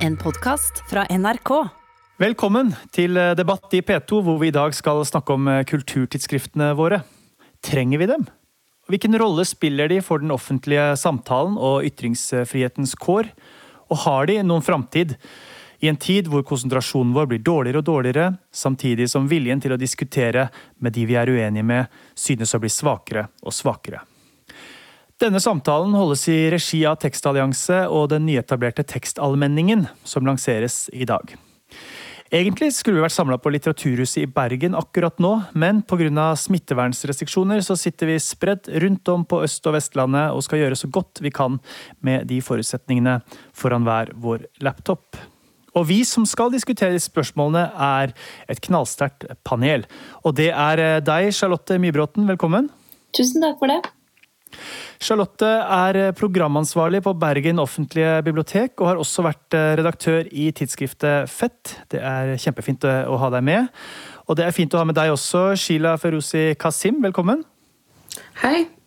En podkast fra NRK. Velkommen til eh, debatt i P2, hvor vi i dag skal snakke om eh, kulturtidsskriftene våre. Trenger vi dem? Hvilken rolle spiller de for den offentlige samtalen og ytringsfrihetens kår? Og har de noen framtid? I en tid hvor konsentrasjonen vår blir dårligere og dårligere, samtidig som viljen til å diskutere med de vi er uenige med, synes å bli svakere og svakere. Denne samtalen holdes i regi av Tekstallianse og den nyetablerte Tekstallmenningen, som lanseres i dag. Egentlig skulle vi vært samla på Litteraturhuset i Bergen akkurat nå, men pga. smittevernsrestriksjoner så sitter vi spredt rundt om på Øst- og Vestlandet og skal gjøre så godt vi kan med de forutsetningene foran hver vår laptop. Og vi som skal diskutere spørsmålene, er et knallsterkt panel. Og det er deg, Charlotte Mybråten, velkommen. Tusen takk for det. Charlotte er programansvarlig på Bergen offentlige bibliotek, og har også vært eh, redaktør i tidsskriftet Fett. Det er kjempefint eh, å ha deg med. Og det er fint å ha med deg også, Sheila Feruzi Kasim. Velkommen. Hei.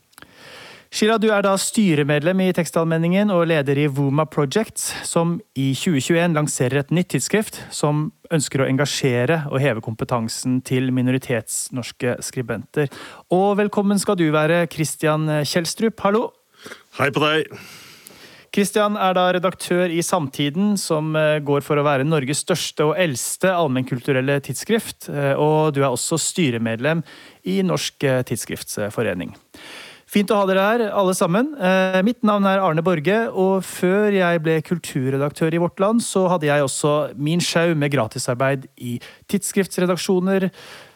Sheila, du er da styremedlem i Tekstalmenningen og leder i Woma Projects, som i 2021 lanserer et nytt tidsskrift som ønsker å engasjere og heve kompetansen til minoritetsnorske skribenter. Og velkommen skal du være, Christian Kjelstrup. Hallo! Hei på deg. Christian er da redaktør i Samtiden, som eh, går for å være Norges største og eldste allmennkulturelle tidsskrift. Eh, og du er også styremedlem i Norsk eh, Tidsskriftsforening. Fint å ha dere her, alle sammen. Eh, mitt navn er Arne Borge, og før jeg ble kulturredaktør i Vårt Land, så hadde jeg også min sjau med gratisarbeid i tidsskriftsredaksjoner.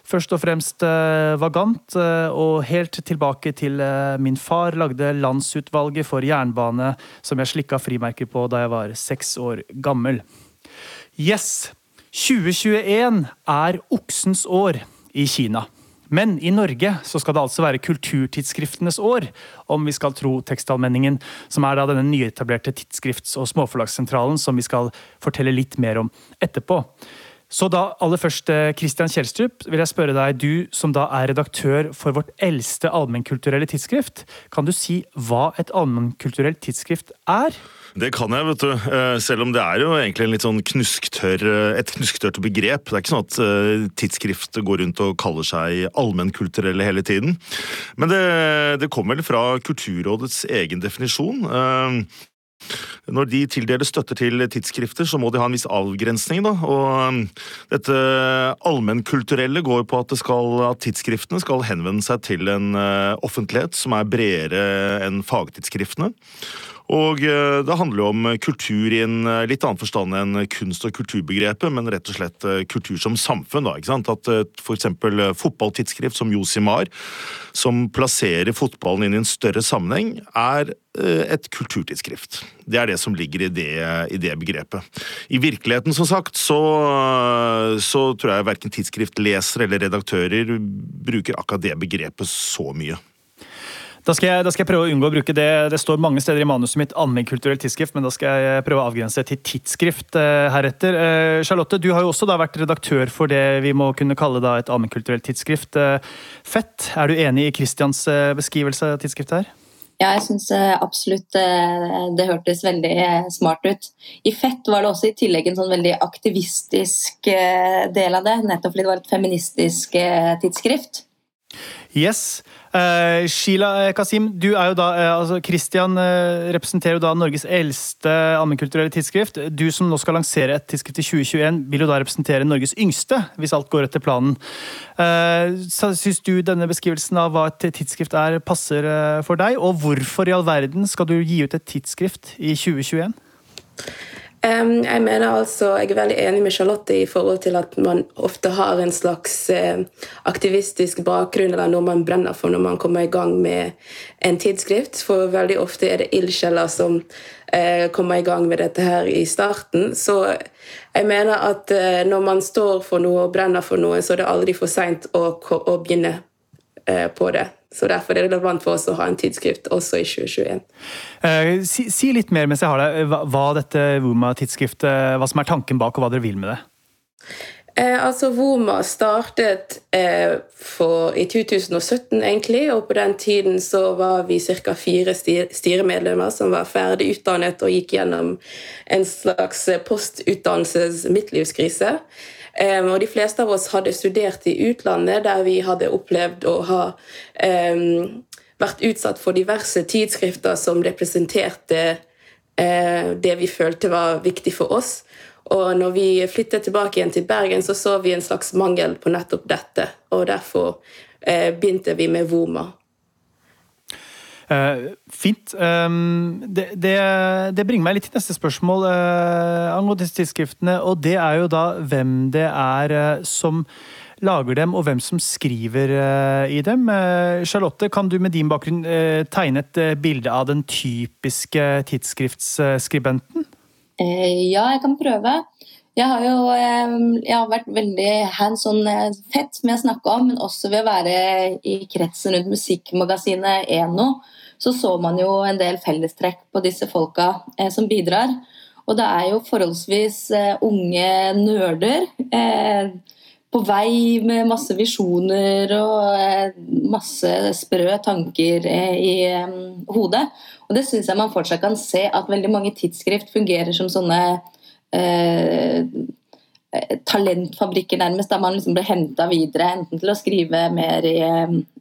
Først og fremst eh, Vagant, eh, og helt tilbake til min far lagde Landsutvalget for jernbane, som jeg slikka frimerker på da jeg var seks år gammel. Yes! 2021 er oksens år i Kina. Men i Norge så skal det altså være kulturtidsskriftenes år, om vi skal tro Tekstalmenningen, som er da denne nyetablerte tidsskrifts- og småforlagssentralen som vi skal fortelle litt mer om etterpå. Så da aller først, Kristian Christian Kjelstrup, vil jeg spørre deg, du som da er redaktør for vårt eldste allmennkulturelle tidsskrift, kan du si hva et allmennkulturelt tidsskrift er? Det kan jeg, vet du. Eh, selv om det er jo egentlig litt sånn knusktørr, eh, et knusktørt begrep. Det er ikke sånn at eh, tidsskrift går rundt og kaller seg allmennkulturelle hele tiden. Men det, det kommer vel fra Kulturrådets egen definisjon. Når de tildeler støtte til tidsskrifter, så må de ha en viss avgrensning. Da. Og dette allmennkulturelle går på at, skal, at, tidsskriftene skal henvende seg til en offentlighet som er bredere enn fagtidsskriftene. Og eh, det handler jo om kultur i en eh, litt annen forstand enn kunst- og kulturbegrepet, men rett og slett eh, kultur som samfunn. da, ikke sant? At f.eks. fotballtidsskrift som Josimar, som plasserer fotballen inn i en større sammenheng, er et kulturtidsskrift. Det er det som ligger i det, i det begrepet. I virkeligheten, som sagt, så, så tror jeg verken tidsskriftlesere eller redaktører bruker akkurat det begrepet så mye. Da skal, jeg, da skal, jeg, prøve å unngå å bruke det. Det står mange steder i manuset mitt allmennkulturelt tidsskrift, men da skal jeg prøve å avgrense til tidsskrift eh, heretter. Eh, Charlotte, du har jo også da vært redaktør for det vi må kunne kalle da et allmennkulturelt tidsskrift. Eh, Fett, er du enig i Christians beskrivelse av tidsskriftet her? Ja, jeg syns absolutt det hørtes veldig smart ut. I Fett var det også i tillegg en sånn veldig aktivistisk del av det, nettopp fordi det var et feministisk tidsskrift. Yes. Uh, Sheila Kasim, du er jo da, uh, altså Christian uh, representerer jo da Norges eldste allmennkulturelle tidsskrift. Du som nå skal lansere et tidsskrift i 2021, vil jo da representere Norges yngste, hvis alt går etter planen. Syns du denne beskrivelsen av hva et tidsskrift er, passer for deg? Og hvorfor i all verden skal du gi ut et tidsskrift i 2021? Jeg mener altså, jeg er veldig enig med Charlotte i forhold til at man ofte har en slags uh, aktivistisk bakgrunn eller noe man brenner for når man kommer i gang med en tidsskrift. For veldig ofte er det ildsjeler som uh, kommer i gang med dette her i starten. Så jeg mener at uh, når man står for noe og brenner for noe, så er det aldri for seint å, å begynne på det. Så Derfor er det relevant for oss å ha en tidsskrift også i 2021. Eh, si, si, litt mer mens jeg har deg, hva, hva dette Woma-tidsskriftet, hva som er tanken bak, og hva dere vil med det? Eh, altså Voma startet eh, for, i 2017, egentlig. Og på den tiden så var vi ca. fire styremedlemmer som var ferdig utdannet og gikk gjennom en slags postutdannelses-midtlivskrise. Eh, og de fleste av oss hadde studert i utlandet, der vi hadde opplevd å ha um, vært utsatt for diverse tidsskrifter som representerte uh, det vi følte var viktig for oss. Og når vi flyttet tilbake igjen til Bergen, så så vi en slags mangel på nettopp dette. Og derfor uh, begynte vi med Voma. Uh, fint. Um, det, det, det, bringer meg litt til neste spørsmål uh, angående disse tidsskriftene. Og det er jo da hvem det er uh, som lager dem, og hvem som skriver i dem. Charlotte, kan du med din bakgrunn tegne et bilde av den typiske tidsskriftsskribenten? Ja, jeg kan prøve. Jeg har jo eh, jeg har vært veldig hands on eh, fett, med å snakke om, men også ved å være i kretsen rundt musikkmagasinet Eno, så så man jo en del fellestrekk på disse folka som bidrar. Og det er jo forholdsvis unge nerder på vei med masse visjoner og masse sprø tanker i hodet. Og det syns jeg man fortsatt kan se, at veldig mange tidsskrift fungerer som sånne eh, talentfabrikker, nærmest, der man liksom ble henta videre, enten til å skrive mer i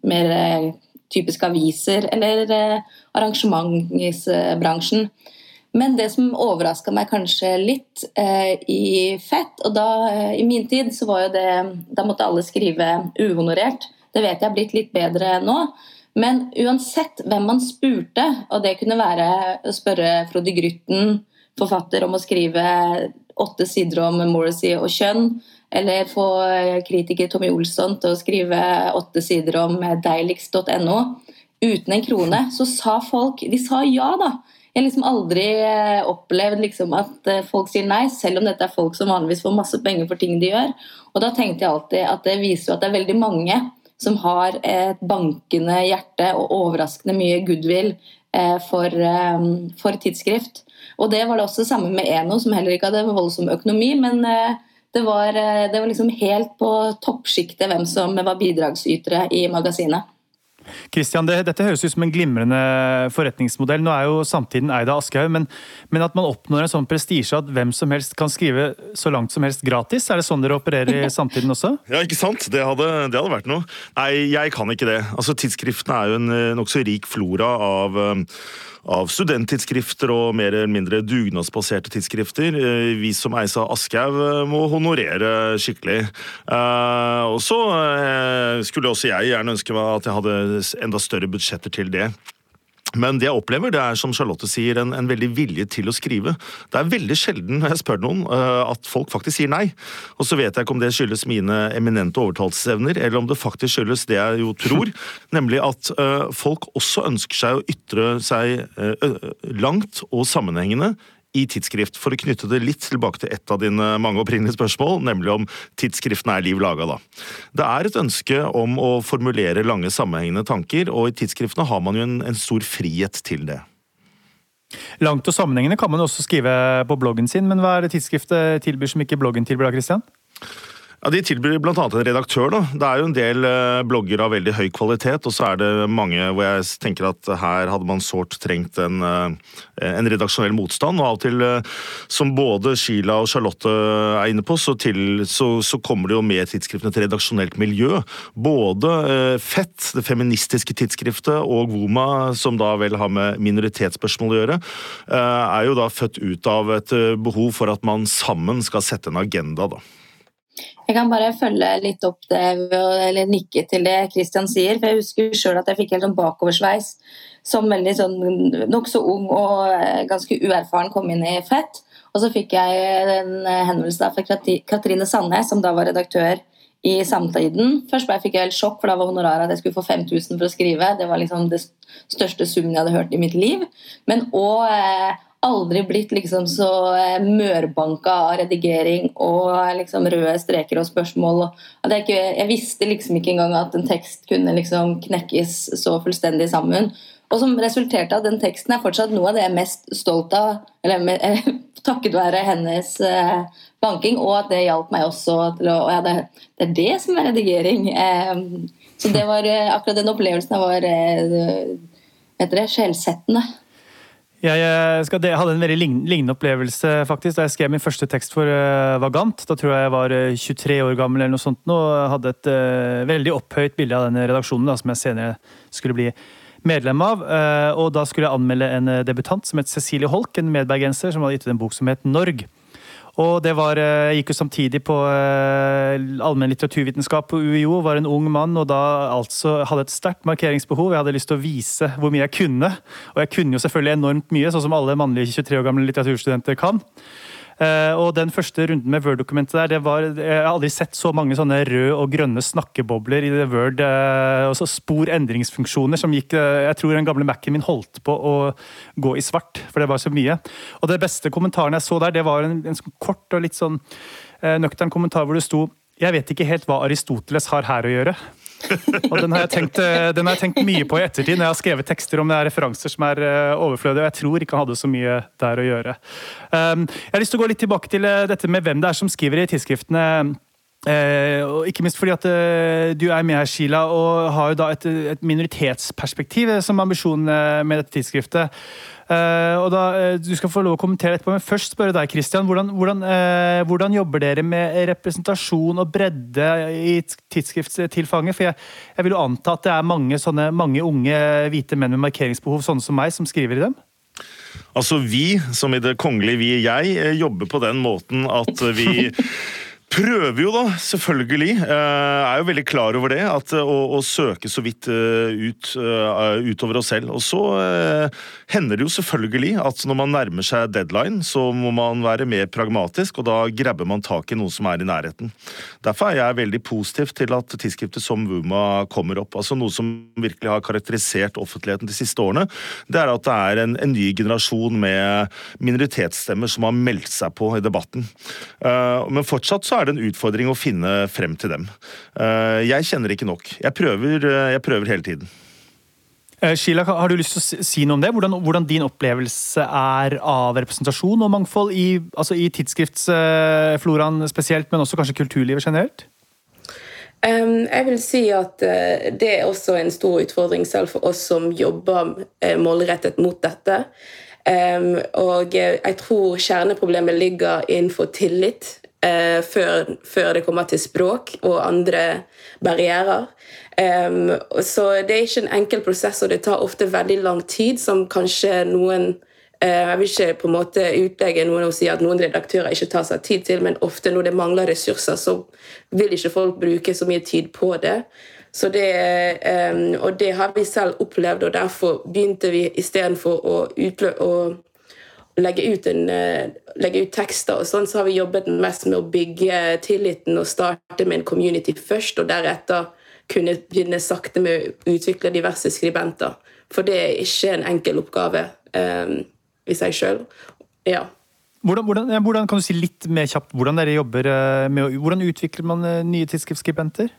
mer eh, typiske aviser eller eh, arrangementsbransjen. Men det som overraska meg kanskje litt eh, i Fett, og da eh, i min tid så var jo det Da måtte alle skrive uhonorert. Det vet jeg har blitt litt bedre nå. Men uansett hvem man spurte, og det kunne være å spørre Frode Grytten, forfatter, om å skrive åtte sider om Morrissey og kjønn, eller få kritiker Tommy Olsson til å skrive åtte sider om deiligst.no, uten en krone, så sa folk De sa ja, da. Jeg har liksom aldri opplevd liksom at folk sier nei, selv om dette er folk som vanligvis får masse penger for ting de gjør. Og da tenkte jeg alltid at det viser at det er veldig mange som har et bankende hjerte og overraskende mye goodwill eh, for, eh, for, tidsskrift. Og det var det også samme med Eno, som heller ikke hadde voldsom økonomi. Men eh, det var, det var liksom helt på toppsjiktet hvem som var bidragsytere i magasinet. Christian, det, dette høres ut som en glimrende forretningsmodell. Nå er jo samtiden eid av Aschehoug, men, men, at man oppnår en sånn prestisje at hvem som helst kan skrive så langt som helst gratis, er det sånn dere opererer i samtiden også? Ja, ikke sant? Det hadde, det hadde vært noe. Nei, jeg kan ikke det. Altså, Tidsskriftene er jo en eh, nokså rik flora av uh, av studenttidsskrifter og mer eller mindre dugnadsbaserte tidsskrifter. Eh, vi som eies av Aschehoug eh, må honorere skikkelig. Eh, og så skulle også jeg gjerne ønske meg at jeg hadde enda større budsjetter til det. Men det jeg opplever, det er som Charlotte sier, en, en, veldig vilje til å skrive. Det er veldig sjelden når jeg spør noen at folk faktisk sier nei. Og så vet jeg ikke om det skyldes mine eminente overtalelsesevner, eller om det faktisk skyldes det jeg jo tror, nemlig at uh, folk også ønsker seg å ytre seg langt og sammenhengende i tidsskrift, for å knytte det litt tilbake til et av dine mange opprinnelige spørsmål, nemlig om tidsskriftene er liv laga, da. Det er et ønske om å formulere lange, sammenhengende tanker, og i tidsskriftene har man jo en, en stor frihet til det. Langt og sammenhengende kan man også skrive på bloggen sin, men hva er det tidsskriftet tilbyr som ikke bloggen tilbyr, da, Christian? Ja, De tilbyr bl.a. en redaktør. da. Det er jo en del eh, blogger av veldig høy kvalitet, og så er det mange hvor jeg tenker at her hadde man sårt trengt en, eh, en redaksjonell motstand. Og av og til, eh, som både Sheila og Charlotte er inne på, så, til, så, så kommer det jo med tidsskriftene til redaksjonelt miljø. Både Fett, det feministiske tidsskriftet, og Woma, som da vel har med minoritetsspørsmål å gjøre, er jo da født ut av et behov for at man sammen skal sette en agenda. da. Jeg kan bare følge litt opp det, eller nikke til det Kristian sier. for Jeg husker sjøl at jeg fikk helt sånn bakoversveis som veldig sånn nokså ung og eh, ganske uerfaren kom inn i Fett. Og så fikk jeg en henvendelse fra Katrine Sandnes, som da var redaktør i Samtiden. Først fikk jeg helt sjokk, for da var honoraret at jeg skulle få 5000 for å skrive. Det var liksom det største summen jeg hadde hørt i mitt liv. Men òg aldri blitt liksom så eh, mørbanka av redigering og liksom røde streker og spørsmål. Ikke, jeg visste liksom ikke engang at en tekst kunne liksom knekkes så fullstendig sammen. Og som resulterte av den teksten er fortsatt noe av det jeg er mest stolt av. Eller takket være hennes eh, banking, og at det hjalp meg også til å ja, det, det, er det som er redigering. Eh, så det var eh, akkurat den opplevelsen jeg var eh, det, sjelsettende. Jeg, eh, skal, hadde en veldig lignende opplevelse faktisk, da jeg skrev min første tekst for uh, Vagant. Da tror jeg jeg var 23 år gammel eller noe sånt, og hadde et uh, veldig opphøyt bilde av denne redaksjonen da, som jeg senere skulle bli medlem av. Uh, og da skulle jeg anmelde en debutant som het Cecilie Holk, en medbergenser som hadde gitt ut en bok som het Norg. Og det var, eh, Jeg gikk jo samtidig på eh, allmenn litteraturvitenskap på UiO, var en ung mann og da altså hadde et sterkt markeringsbehov. Jeg hadde lyst til å vise hvor mye jeg kunne. Og jeg kunne jo selvfølgelig enormt mye, sånn som alle mannlige 23 år gamle litteraturstudenter kan. Eh, og den første runden med Word-dokumentet der, det var Jeg har aldri sett så mange sånne røde og grønne snakkebobler i det Word. Og så spor endringsfunksjoner som gikk Jeg tror den gamle Mac-en min holdt på å gå i svart, for det var så mye. Og det beste kommentaren jeg så der, det var en, en sånn kort og litt sånn nøktern kommentar hvor det sto Jeg vet ikke helt hva Aristoteles har her å gjøre. og den har, tenkt, eh, den har, jeg tenkt, mye på i ettertid, når jeg har skrevet tekster om det er referanser som er eh, overflødige. og Jeg tror ikke han hadde så mye der å gjøre. Um, jeg har lyst til å gå litt tilbake til eh, dette med hvem det er som skriver i tidsskriftene. Og ikke minst fordi at du er med her, Sheila, og har jo da et minoritetsperspektiv som ambisjon med dette tidsskriftet. Eh, og da, eh, Du skal få lov å kommentere etterpå, men først spørre deg, Christian. Hvordan, hvordan, eh, hvordan jobber dere med representasjon og bredde i tidsskriftstilfanget? For jeg, jeg, vil jo anta at det er mange, sånne, mange unge hvite menn med markeringsbehov, sånne som meg, som skriver i dem? Altså Vi, som i det kongelige vi, jeg, jobber på den måten at vi prøver jo da, selvfølgelig. Uh, er jo veldig klar over det. At, uh, å, å, søke så vidt uh, ut, utover oss selv. Og så hender det jo selvfølgelig at når man nærmer seg deadline, så må man være mer pragmatisk, og da grabber man tak i noe som er i nærheten. Derfor er jeg veldig positiv til at tidsskriftet som Wuma kommer opp. altså Noe som virkelig har karakterisert offentligheten de siste årene, det er at det er en, en ny generasjon med minoritetsstemmer som har meldt seg på i debatten. Men fortsatt så er det en utfordring å finne frem til dem. Eh, jeg kjenner ikke nok. Jeg prøver, eh, jeg prøver hele tiden. Eh, Sheila, har du lyst til å si noe om det? Hvordan, hvordan din opplevelse er av representasjon og mangfold i, altså i tidsskriftsfloraen spesielt, men også kanskje kulturlivet generelt? Um, jeg vil si at uh, det er også en stor utfordring selv for oss som jobber uh, målrettet mot dette. Um, og jeg tror kjerneproblemet ligger innenfor tillit eh, før, før, det kommer til språk og andre barrierer. Um, så det er ikke en enkel prosess, og det tar ofte veldig lang tid, som kanskje noen eh, jeg vil ikke på en måte utlegge noen og si at noen redaktører ikke tar seg tid til, men ofte når det mangler ressurser, så vil ikke folk bruke så mye tid på det. Så det, um, og det har vi selv opplevd, og derfor begynte vi istedenfor å, å legge ut, en, eh, legge ut, tekster og sånn, så har vi jobbet mest med å bygge tilliten og starte med en community først, og deretter kunne begynne sakte med å utvikle diverse skribenter. For det er ikke en enkel oppgave um, i seg sjøl. Ja. Hvordan, hvordan, hvordan, kan du si litt mer kjapt hvordan dere jobber eh, med Hvordan utvikler man nye tidsskriftskribenter?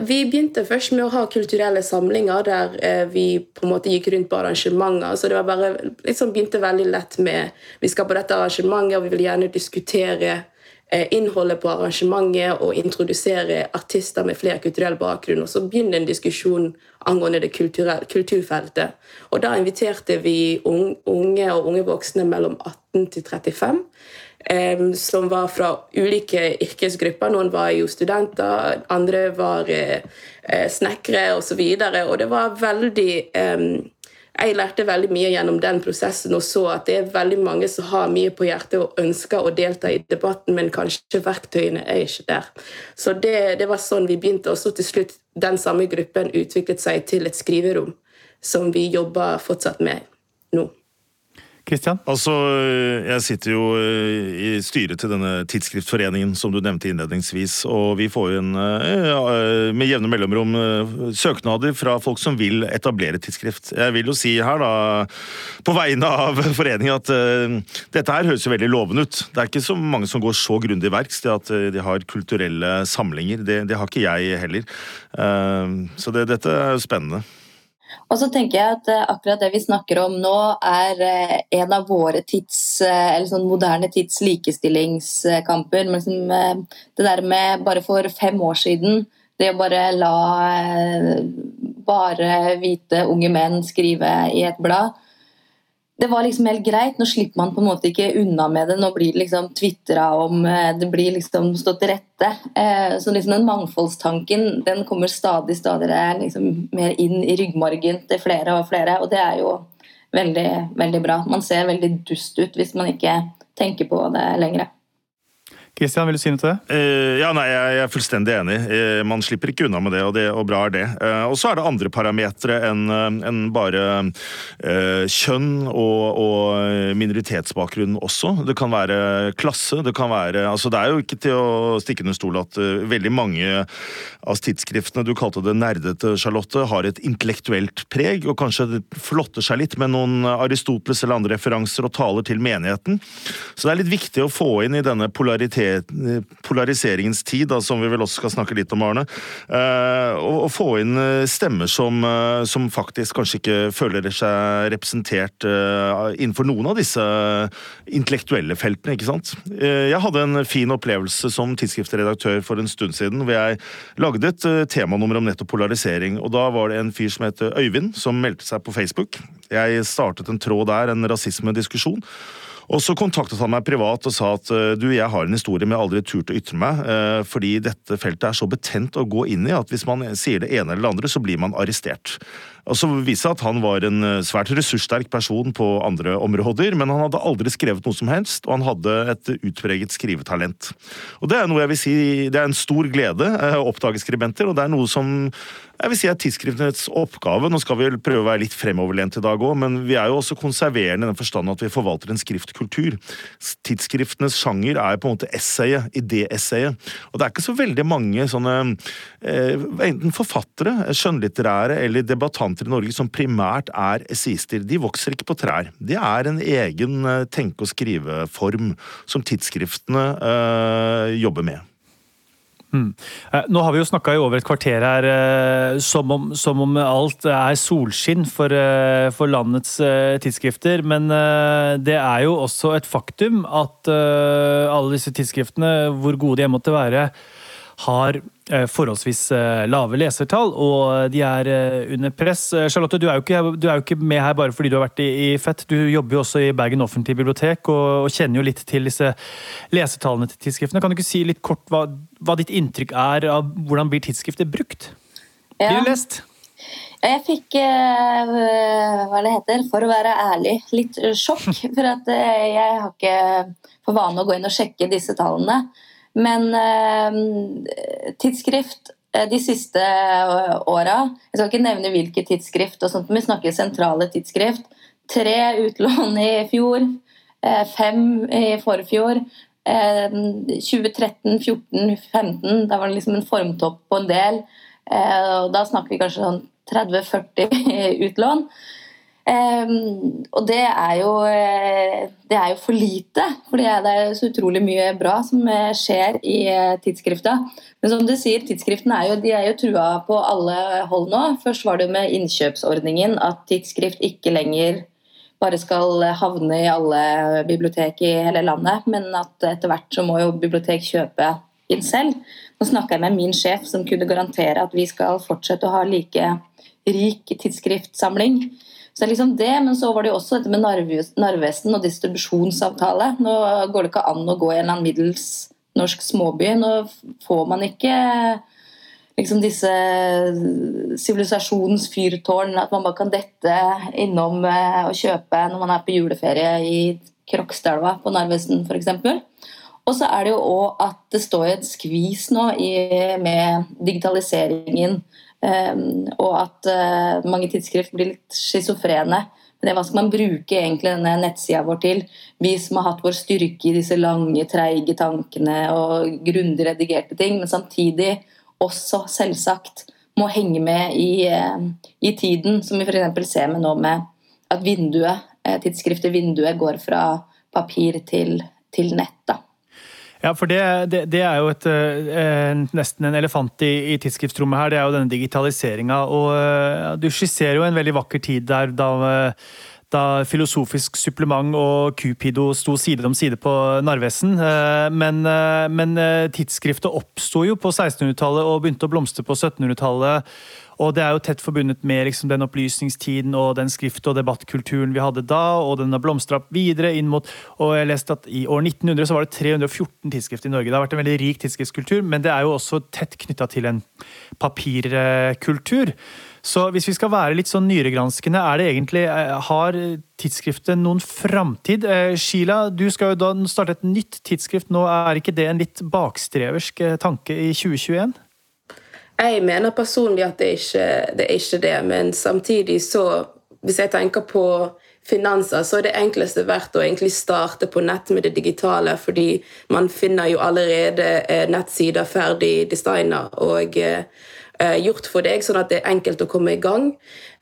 Vi begynte først med å ha kulturelle samlinger der uh, vi på en måte gikk rundt på arrangementer. så det var bare, liksom begynte veldig lett med Vi skal på dette arrangementet, og vi vil gjerne diskutere uh, innholdet på arrangementet og introdusere artister med flere kulturell bakgrunn. Og så begynte en diskusjon angående det kulturfeltet. Og da inviterte vi unge og unge voksne mellom 18 til 35 som var fra ulike yrkesgrupper. Noen var jo studenter, andre var eh, snekkere osv. Og, så og det var veldig jeg lærte veldig mye gjennom den prosessen og så at det er veldig mange som har mye på hjertet og ønsker å delta i debatten, men kanskje verktøyene er ikke der. Så det, det var sånn vi begynte. Og så til slutt den samme gruppen utviklet seg til et skriverom som vi jobber fortsatt med nå. Kristian? Altså, Jeg sitter jo eh, i styret til denne tidsskriftforeningen som du nevnte innledningsvis. Og vi får jo en, eh, med jevne mellomrom eh, søknader fra folk som vil etablere tidsskrift. Jeg vil jo si her, da, på vegne av foreningen, at dette her høres jo veldig lovende ut. Det er ikke så mange som går så grundig verks til at de har kulturelle samlinger. Det, det har ikke jeg heller. Så det, dette er jo spennende. Og så tenker jeg at eh, akkurat det vi snakker om nå, er eh, en av våre tids, eh, eller sånn moderne tids likestillingskamper. Men liksom, det der med bare for fem år siden, det å bare la bare hvite unge menn skrive i et blad det var liksom helt greit. Nå slipper man på en måte ikke unna med det. Nå blir det liksom tvitra om, det blir liksom stått til rette. Så liksom den mangfoldstanken den kommer stadig stadig liksom mer inn i ryggmargen til flere og flere, og det er jo veldig, veldig bra. Man ser veldig dust ut hvis man ikke tenker på det lenger. Kristian, vil du si noe til det? Uh, ja, nei, Jeg er fullstendig enig. Uh, man slipper ikke unna med det, og, det, og bra er det. Uh, og så er det andre parametere enn en bare kjønn og, og, minoritetsbakgrunn også. Det kan være klasse. Det kan være altså Det er jo ikke til å stikke under stol at veldig mange av tidsskriftene du kalte det nerdete, Charlotte, har et intellektuelt preg, og kanskje flotter seg litt med noen Aristoteles eller andre referanser og taler til menigheten. Så det er litt viktig å få inn i denne polariteten polariseringens tid, da, som vi vel også skal snakke litt om, Arne. Å og, få inn eh, stemmer som, eh, som, faktisk kanskje ikke føler seg representert innenfor noen av disse intellektuelle feltene, ikke sant. Jeg hadde en fin opplevelse som tidsskriftredaktør for en stund siden, hvor jeg lagde et temanummer om nettopp polarisering. og Da var det en fyr som het Øyvind, som meldte seg på Facebook. Jeg startet en tråd der, en rasismediskusjon. Og så kontaktet han meg privat og sa at eh, du, jeg har en historie men jeg har aldri turt å ytre meg, eh, fordi dette feltet er så betent å gå inn i at hvis man sier det ene eller det andre, så blir man arrestert. Og så viste det at han var en eh, svært ressurssterk person på andre områder, men han hadde aldri skrevet noe som helst, og han hadde et utpreget skrivetalent. Og det er noe jeg vil si, det er en stor glede å oppdage skribenter, og det er noe som jeg vil si er tidsskriftenes oppgave. Nå skal vi prøve å være litt fremoverlent i dag òg, men vi er jo også konserverende i den forstand at vi forvalter en skriftkultur. Tidsskriftenes sjanger er på en måte essayet, idéessayet. Og det er ikke så veldig mange sånne eh, enten forfattere, skjønnlitterære eller debattanter i Norge som primært er essayister. De vokser ikke på trær. Det er en egen eh, tenke- og skriveform som tidsskriftene eh, jobber med. Mm. Nå har vi jo snakka i over et kvarter her eh, som om, som om alt er solskinn for, eh, for, landets tidsskrifter. Men det er jo også et faktum at alle disse tidsskriftene, hvor gode de måtte være, har Eh, forholdsvis eh, lave lesertall, og de er eh, under press. Charlotte, du er, ikke, du er, jo ikke, med her bare fordi du har vært i, i Fett. Du jobber jo også i Bergen offentlige bibliotek og, og, kjenner jo litt til disse lesertallene til tidsskriftene. Kan du ikke si litt kort hva, hva ditt inntrykk er av hvordan blir tidsskrifter brukt? Ja. Blir det lest? Jeg fikk, hva det heter, for å være ærlig, litt sjokk. For at jeg har ikke for vane å gå inn og sjekke disse tallene. Men eh, tidsskrift eh, de siste eh, åra Jeg skal ikke nevne hvilke tidsskrift, og sånt, men vi snakker sentrale tidsskrift. Tre utlån i fjor, eh, fem i forfjor. 2013, 14, 15, da var det liksom en formtopp på en del. og Da snakker vi kanskje sånn 30-40 utlån. Um, og det er, jo, eh, det er jo for lite, for det er så utrolig mye bra som eh, skjer i eh, tidsskrifta. Men som du sier, tidsskriften er jo, de er jo trua på alle hold nå. Først var det med innkjøpsordningen at tidsskrift ikke lenger bare skal havne i alle bibliotek i hele landet, men at etter hvert så må jo bibliotek kjøpe inn selv. Nå snakka jeg med min sjef som kunne garantere at vi skal fortsette å ha like rik tidsskriftsamling. Så det er liksom det, Men så var det jo også dette med Narvesen og distribusjonsavtale. Nå går det ikke an å gå i en eller annen middels norsk småby. Nå får man ikke liksom disse sivilisasjonsfyrtårn, at man bare kan dette innom eh, og kjøpe når man er på juleferie i Krokstadelva på Narvesen f.eks. Og så er det jo òg at det står et skvis nå i, med digitaliseringen og at uh, mange tidsskrift blir litt schizofrene. Hva skal man bruke egentlig denne nettsida vår til? Vi som har hatt vår styrke i disse lange, treige tankene og grundig redigerte ting, men samtidig også selvsagt må henge med i, uh, i tiden, som vi f.eks. ser med nå med at vinduet, uh, tidsskriftet Vinduet går fra papir til, til nett. da. Ja, for det, det, det er jo et, eh, nesten en elefant i, i tidsskriftsrommet her. Det er jo denne digitaliseringa. Og eh, du skisserer jo en veldig vakker tid der da, da Filosofisk supplement og Cupido sto side om side på Narvesen. Eh, men, eh, men eh, tidsskriftet oppsto jo på 1600-tallet og begynte å blomstre på 1700-tallet. Og det er jo tett forbundet med liksom, den opplysningstiden og den skrift- og debattkulturen vi hadde da, og den har blomstra videre inn mot Og jeg leste at i år 1900 så var det 314 tidsskrift i Norge. Det har vært en veldig rik tidsskriftskultur, men det er jo også tett knytta til en papirkultur. Så hvis vi skal være litt sånn nyregranskende, er det egentlig Har tidsskriftet noen framtid? Sheila, du skal jo da starte et nytt tidsskrift nå. Er ikke det en litt bakstreversk tanke i 2021? Jeg mener personlig at det ikke det er ikke det, men samtidig så Hvis jeg tenker på finanser, så er det enkleste verdt å egentlig starte på nett med det digitale, fordi man finner jo allerede eh, nettsider ferdig designa og eh, gjort for deg, sånn at det er enkelt å komme i gang.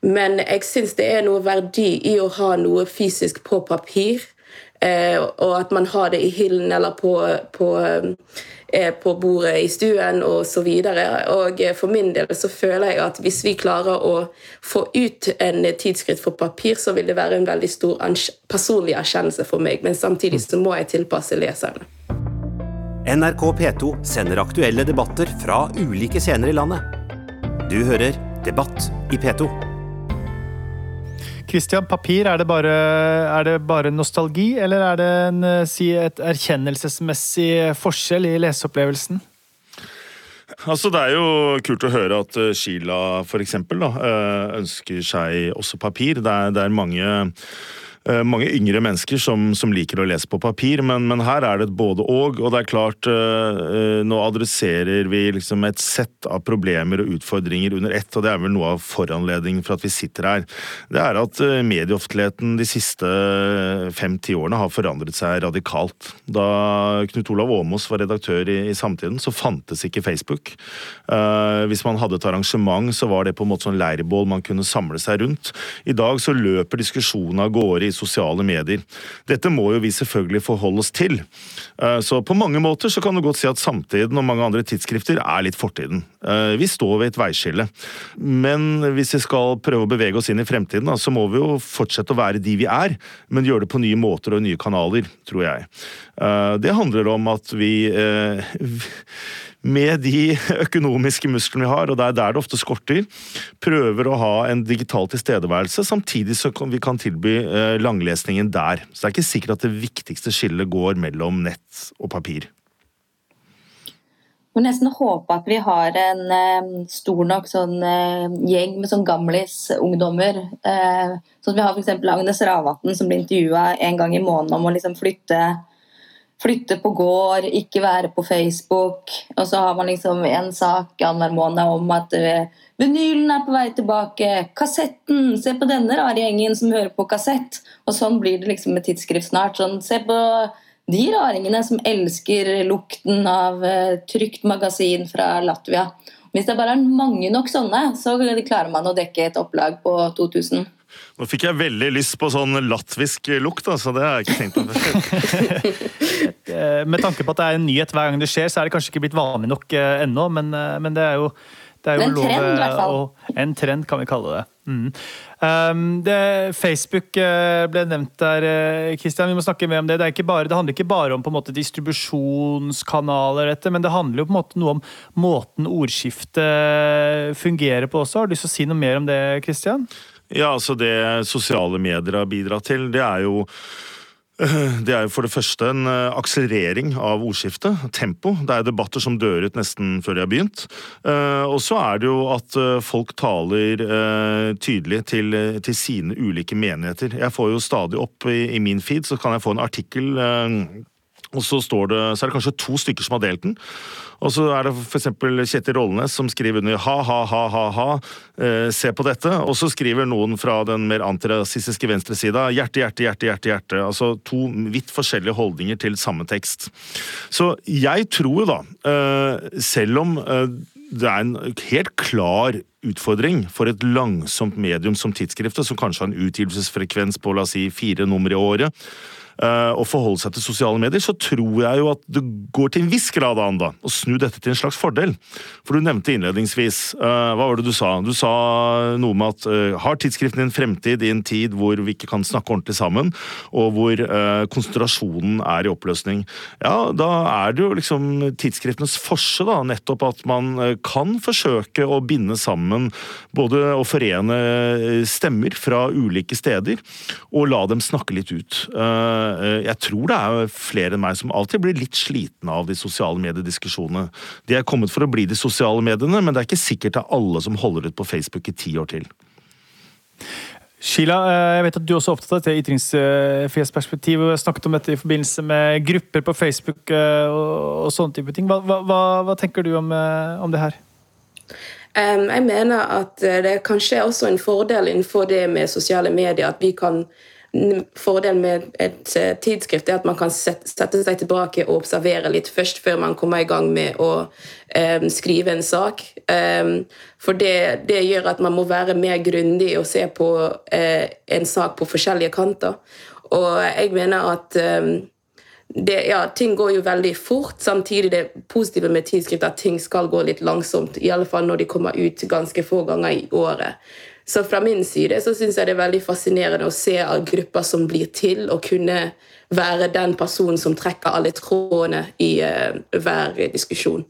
Men jeg syns det er noe verdi i å ha noe fysisk på papir. Eh, og at man har det i hyllen eller på, på på bordet i stuen osv. For min del så føler jeg at hvis vi klarer å få ut en tidsskritt for papir, så vil det være en veldig stor personlig erkjennelse for meg. Men samtidig så må jeg tilpasse leserne. NRK P2 sender aktuelle debatter fra ulike scener i landet. Du hører Debatt i P2. Christian, papir, er det, bare, er det bare nostalgi, eller er det en, eh, si, et erkjennelsesmessig forskjell i leseopplevelsen? Altså, Det er jo kult å høre at eh, Sheila for eksempel, eh, ønsker seg også papir. Det er, det er mange mange yngre mennesker som, som, liker å lese på papir, men, men, her er det et både-og. Og det er klart, uh, nå adresserer vi liksom et sett av problemer og utfordringer under ett, og det er vel noe av foranledningen for at vi sitter her. Det er at medieoffentligheten de siste fem-ti årene har forandret seg radikalt. Da Knut Olav Åmås var redaktør i, i Samtiden, så fantes ikke Facebook. Hvis man hadde et arrangement, så var det på en måte sånn leirbål man kunne samle seg rundt. I dag så løper diskusjonen av gårde sosiale medier. Dette må jo vi selvfølgelig forholde oss til. Eh, så på mange måter så kan du godt si at Samtiden og mange andre tidsskrifter er litt fortiden. Eh, vi står ved et veiskille. Men hvis vi skal prøve å bevege oss inn i fremtiden, så må vi jo fortsette å være de vi er, men gjøre det på nye måter og nye kanaler, tror jeg. Eh, det handler om at vi med de økonomiske musklene vi har, og det er der det ofte skorter, prøver å ha en digital tilstedeværelse, samtidig så vi kan tilby eh, langlesningen der. Så det er ikke sikkert at det viktigste skillet går mellom nett og papir. Jeg må nesten håpe at vi har en eh, stor nok sånn, eh, gjeng med sånn gamlis-ungdommer. Eh, sånn vi har f.eks. Agnes Ravatn som blir intervjua en gang i måneden om å liksom flytte flytte på gård, ikke være på Facebook. Og så har man liksom en sak annenhver måned om at uh, vinylen er på vei tilbake. Kassetten! Se på denne rare gjengen som hører på kassett. Og sånn blir det liksom med tidsskrift snart. Sånn, se på de raringene som elsker lukten av uh, trygt magasin fra Latvia. Hvis det bare er mange nok sånne, så klarer man å dekke et opplag på 2000. Nå fikk jeg veldig lyst på sånn latvisk lukt, så det har jeg ikke tenkt på før. Eh, med tanke på at det er en nyhet hver gang det skjer, så er det kanskje ikke blitt vanlig nok uh, ennå, men, uh, men, det er jo, det er jo en lov, trend, i hvert fall. Og, en trend, kan vi kalle det. Mm. Um, det Facebook ble nevnt der, Kristian. Vi må snakke mer om det. Det, bare, det handler ikke bare om på en måte, distribusjonskanaler, dette, men det handler jo på en måte noe om måten ordskiftet fungerer på også. Har du lyst til å si noe mer om det, Kristian? Ja, altså Det sosiale medier har bidratt til, det er jo det er jo for det første en eh, akselerering av ordskiftet. Tempo. Det er debatter som dør ut nesten før de har begynt. Eh, og så er det jo at eh, folk taler tydelig til, til sine ulike menigheter. Jeg får jo stadig opp i, i min feed, så kan jeg få en artikkel og så, det, så, er det kanskje to stykker som har delt den. Og så er det f.eks. Kjetil Rollenes som skriver under ha-ha-ha-ha-ha, eh, se på dette. Og så skriver noen fra den mer antirasistiske venstresida hjerte, hjerte, hjerte, hjerte. hjerte. Altså to vidt forskjellige holdninger til samme tekst. Så jeg tror jo da, eh, selv om eh, det er en helt klar utfordring for et langsomt medium som tidsskriftet, som kanskje har en utgivelsesfrekvens på la oss si, fire nummer i året, uh, å forholde seg til sosiale medier, så tror jeg jo at det går til en viss grad an da, å snu dette til en slags fordel. For du nevnte innledningsvis uh, Hva var det du sa? Du sa noe med at uh, har tidsskriften en fremtid i en tid hvor vi ikke kan snakke ordentlig sammen, og hvor konsentrasjonen er i oppløsning? Ja, da er det jo liksom tidsskriftenes forse, da, nettopp at man kan forsøke å binde sammen både å forene stemmer fra ulike steder, og la dem snakke litt ut. Eh, jeg tror det er flere enn meg som alltid blir litt slitne av de sosiale mediediskusjonene. De er kommet for å bli de sosiale mediene, men det er ikke sikkert det er alle som holder ut på Facebook i ti år til. Sheila, eh, jeg vet at du også er opptatt av dette ytringsfrihetsperspektivet. Vi har snakket om dette i forbindelse med grupper på Facebook eh, og, og sånne type ting. Hva, hva, hva, tenker du om, om det her? Um, jeg mener at det kanskje er også en fordel innenfor det med sosiale medier at vi kan Fordelen med et eh, tidsskrift er at man kan sette seg tilbake og observere litt først, før man kommer i gang med å um, skrive en sak. Um, for det, det, gjør at man må være mer grundig og se på uh, en sak på forskjellige kanter. Og jeg mener at um, det, ja, ting går jo veldig fort. Samtidig det positive med tidsskrift at ting skal gå litt langsomt. I alle fall når de kommer ut ganske få ganger i året. Så fra min side så syns jeg det er veldig fascinerende å se grupper som blir til, og kunne være den personen som trekker alle trådene i uh, hver diskusjon.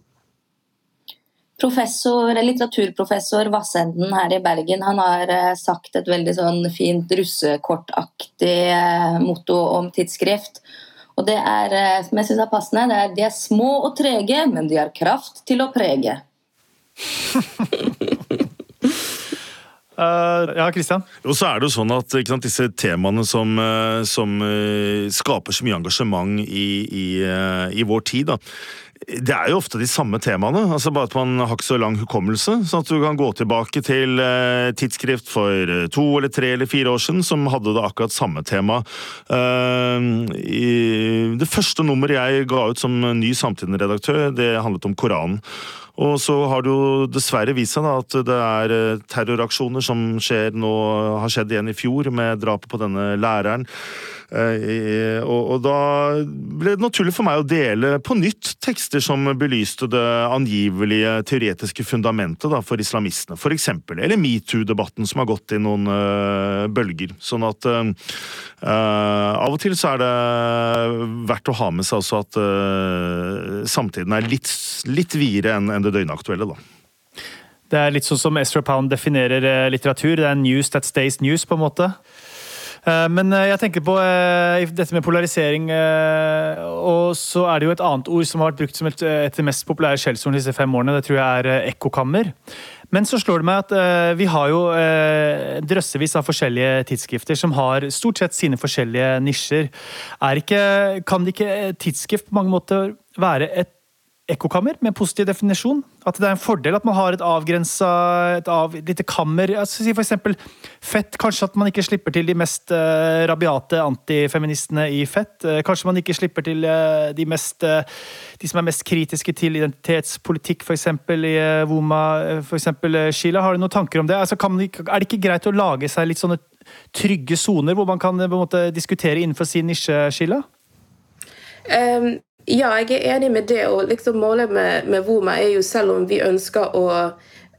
Professor, litteraturprofessor Vassenden her i Bergen han har uh, sagt et veldig sånn fint russekortaktig uh, motto om tidsskrift. Og det er, som jeg synes er passende, det er de er små og trege, men de har kraft til å prege. Uh, ja, Kristian? Og så er det jo sånn at sant, Disse temaene som, uh, som uh, skaper så mye engasjement i, i, i vår tid, da, det er jo ofte de samme temaene, altså bare at man har ikke så lang hukommelse. Sånn at du kan gå tilbake til tidsskrift for to eller tre eller fire år siden som hadde det akkurat samme tema. det første nummeret jeg ga ut som ny Samtiden-redaktør, det handlet om Koranen. Og så har det jo dessverre vist seg da, at det er eh, terroraksjoner som skjer nå, har skjedd igjen i fjor, med drapet på denne læreren. Eh, og, da ble det naturlig for meg å dele på nytt tekster som belyste det angivelige teoretiske fundamentet da, for islamistene, for eksempel. Eller metoo-debatten, som har gått i noen uh, bølger. Sånn at uh, av og til så er det verdt å ha med seg også at uh, samtiden er litt, litt videre enn en det døgnaktuelle, da. Det er litt sånn som Ezra Pound definerer litteratur. Det er news that stays news, på en måte. Eh, men eh, jeg tenker på eh, dette med polarisering, og så er det jo et annet ord som har vært brukt som et, et mest populære skjellsord disse fem årene. Det tror jeg er ekkokammer. Men så slår det meg at vi har jo drøssevis av forskjellige tidsskrifter som har stort sett sine forskjellige nisjer. Ikke, kan det ikke tidsskrift på mange måter være et ekkokammer med positiv definisjon. At det er en fordel at man har et avgrensa et av, lite kammer. Si for eksempel Fett. Kanskje at man ikke slipper til de mest uh, rabiate antifeministene i Fett. Uh, kanskje man ikke slipper til uh, de, mest, de som er mest kritiske til identitetspolitikk, f.eks. i Woma. Eksempel, Sheila, har du noen tanker om det? Altså, man, er det ikke greit å lage seg litt sånne trygge soner hvor man kan måte, diskutere innenfor sin nisje, Sheila? Um ja, jeg er enig med det. og liksom Målet med, med Voma er jo, selv om vi ønsker å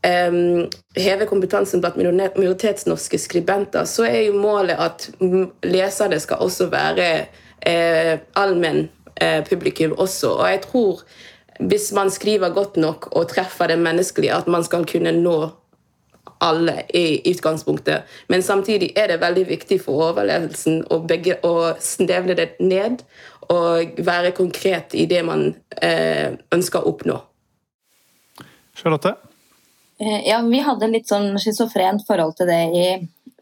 um, heve kompetansen blant minoritetsnorske skribenter, så er jo målet at leserne skal også være eh, allmenn eh, publikum også. Og jeg tror hvis man skriver godt nok og treffer det menneskelige, at man skal kunne nå alle i utgangspunktet. Men samtidig er det veldig viktig for overlevelsen å, begge, å snevne det ned og være konkret i det man eh, ønsker å oppnå. Charlotte? Eh, ja, vi hadde litt sånn schizofrent forhold til det i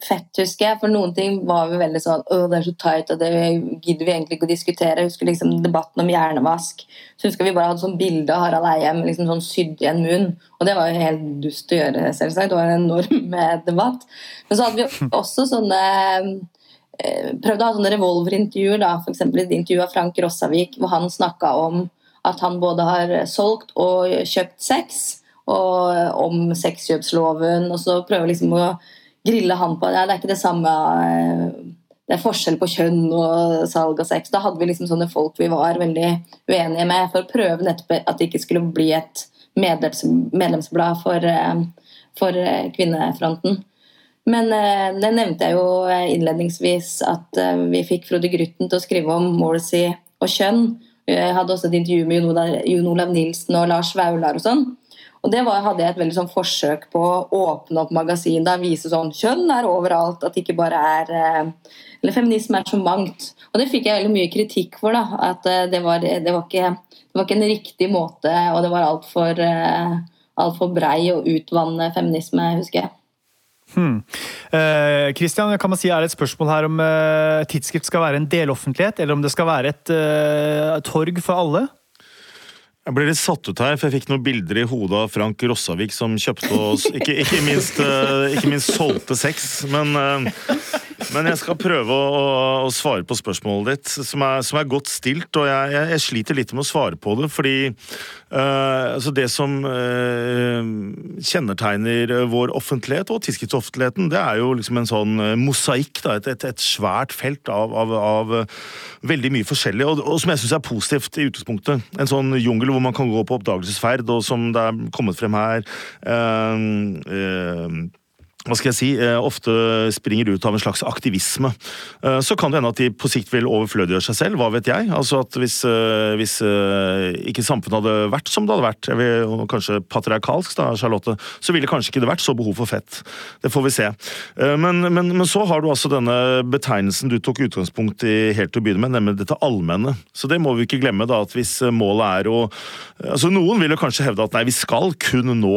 Fett, husker jeg. For noen ting var vi veldig sånn Å, det er så tight, og det gidder vi egentlig ikke å diskutere. Jeg husker liksom debatten om hjernevask. Så husker vi bare hadde sånn bilde av Harald Eia med liksom sånn sydd i en munn. Og det var jo helt dust å gjøre, selvsagt. Det var en enorm debatt. Men så hadde vi også sånne Eh, prøvde å ha sånne revolverintervjuer, da, f.eks. et intervju av Frank Rossavik, hvor han snakka om at han både har solgt og kjøpt sex, og om sexkjøpsloven, og så prøver liksom å grille han på. Ja, det er ikke det samme eh, det er forskjell på kjønn og salg av sex. Da hadde vi liksom sånne folk vi var veldig uenige med, for å prøve nettopp at det ikke skulle bli et medlems, medlemsblad for, eh, for kvinnefronten. Men eh, det nevnte jeg jo innledningsvis at vi fikk Frode Grytten til å skrive om Morrissey og kjønn. Jeg hadde også et intervju med Jon Olav Nilsen og Lars Vaular og sånn. Og det var, hadde jeg et veldig sånn forsøk på å åpne opp magasin da, vise sånn kjønn er overalt, at ikke bare er eh, Eller feminisme er så mangt. Og det fikk jeg veldig mye kritikk for. da, At eh, det var, det var, ikke, det var ikke, en riktig måte, og det var altfor uh, alt for brei og utvanne feminisme, husker jeg. Hmm. Eh, Christian, kan man si, Er det et spørsmål her om eh, tidsskrift skal være en deloffentlighet, eller om det skal være et eh, torg for alle? Jeg ble litt satt ut her, for jeg fikk noen bilder i hodet av Frank Rossavik som kjøpte oss Ikke, ikke, minst, eh, ikke minst solgte sex, men eh, men jeg skal prøve å, å, svare på spørsmålet ditt, som er, som er godt stilt. Og jeg, jeg, jeg, sliter litt med å svare på det, fordi uh, altså det som uh, kjennetegner vår offentlighet og tidsskriftoffentligheten, det er jo liksom en sånn mosaikk. Et, et, et, svært felt av, av, av veldig mye forskjellig, og, og som jeg syns er positivt i utgangspunktet. En sånn jungel hvor man kan gå på oppdagelsesferd, og som det er kommet frem her. Uh, hva skal jeg si, eh, ofte springer ut av en slags aktivisme. Eh, så kan det hende at de på sikt vil overflødiggjøre seg selv, hva vet jeg. Altså at Hvis, eh, hvis ikke samfunnet hadde vært som det hadde vært, vil, kanskje patriarkalsk, da, Charlotte, så ville kanskje ikke det vært så behov for fett. Det får vi se. Men, men, men så har du altså denne betegnelsen du tok utgangspunkt i helt til å begynne med, nemlig dette allmenne. Så det må vi ikke glemme, da, at hvis målet er å altså Noen vil jo kanskje hevde at nei, vi skal kun nå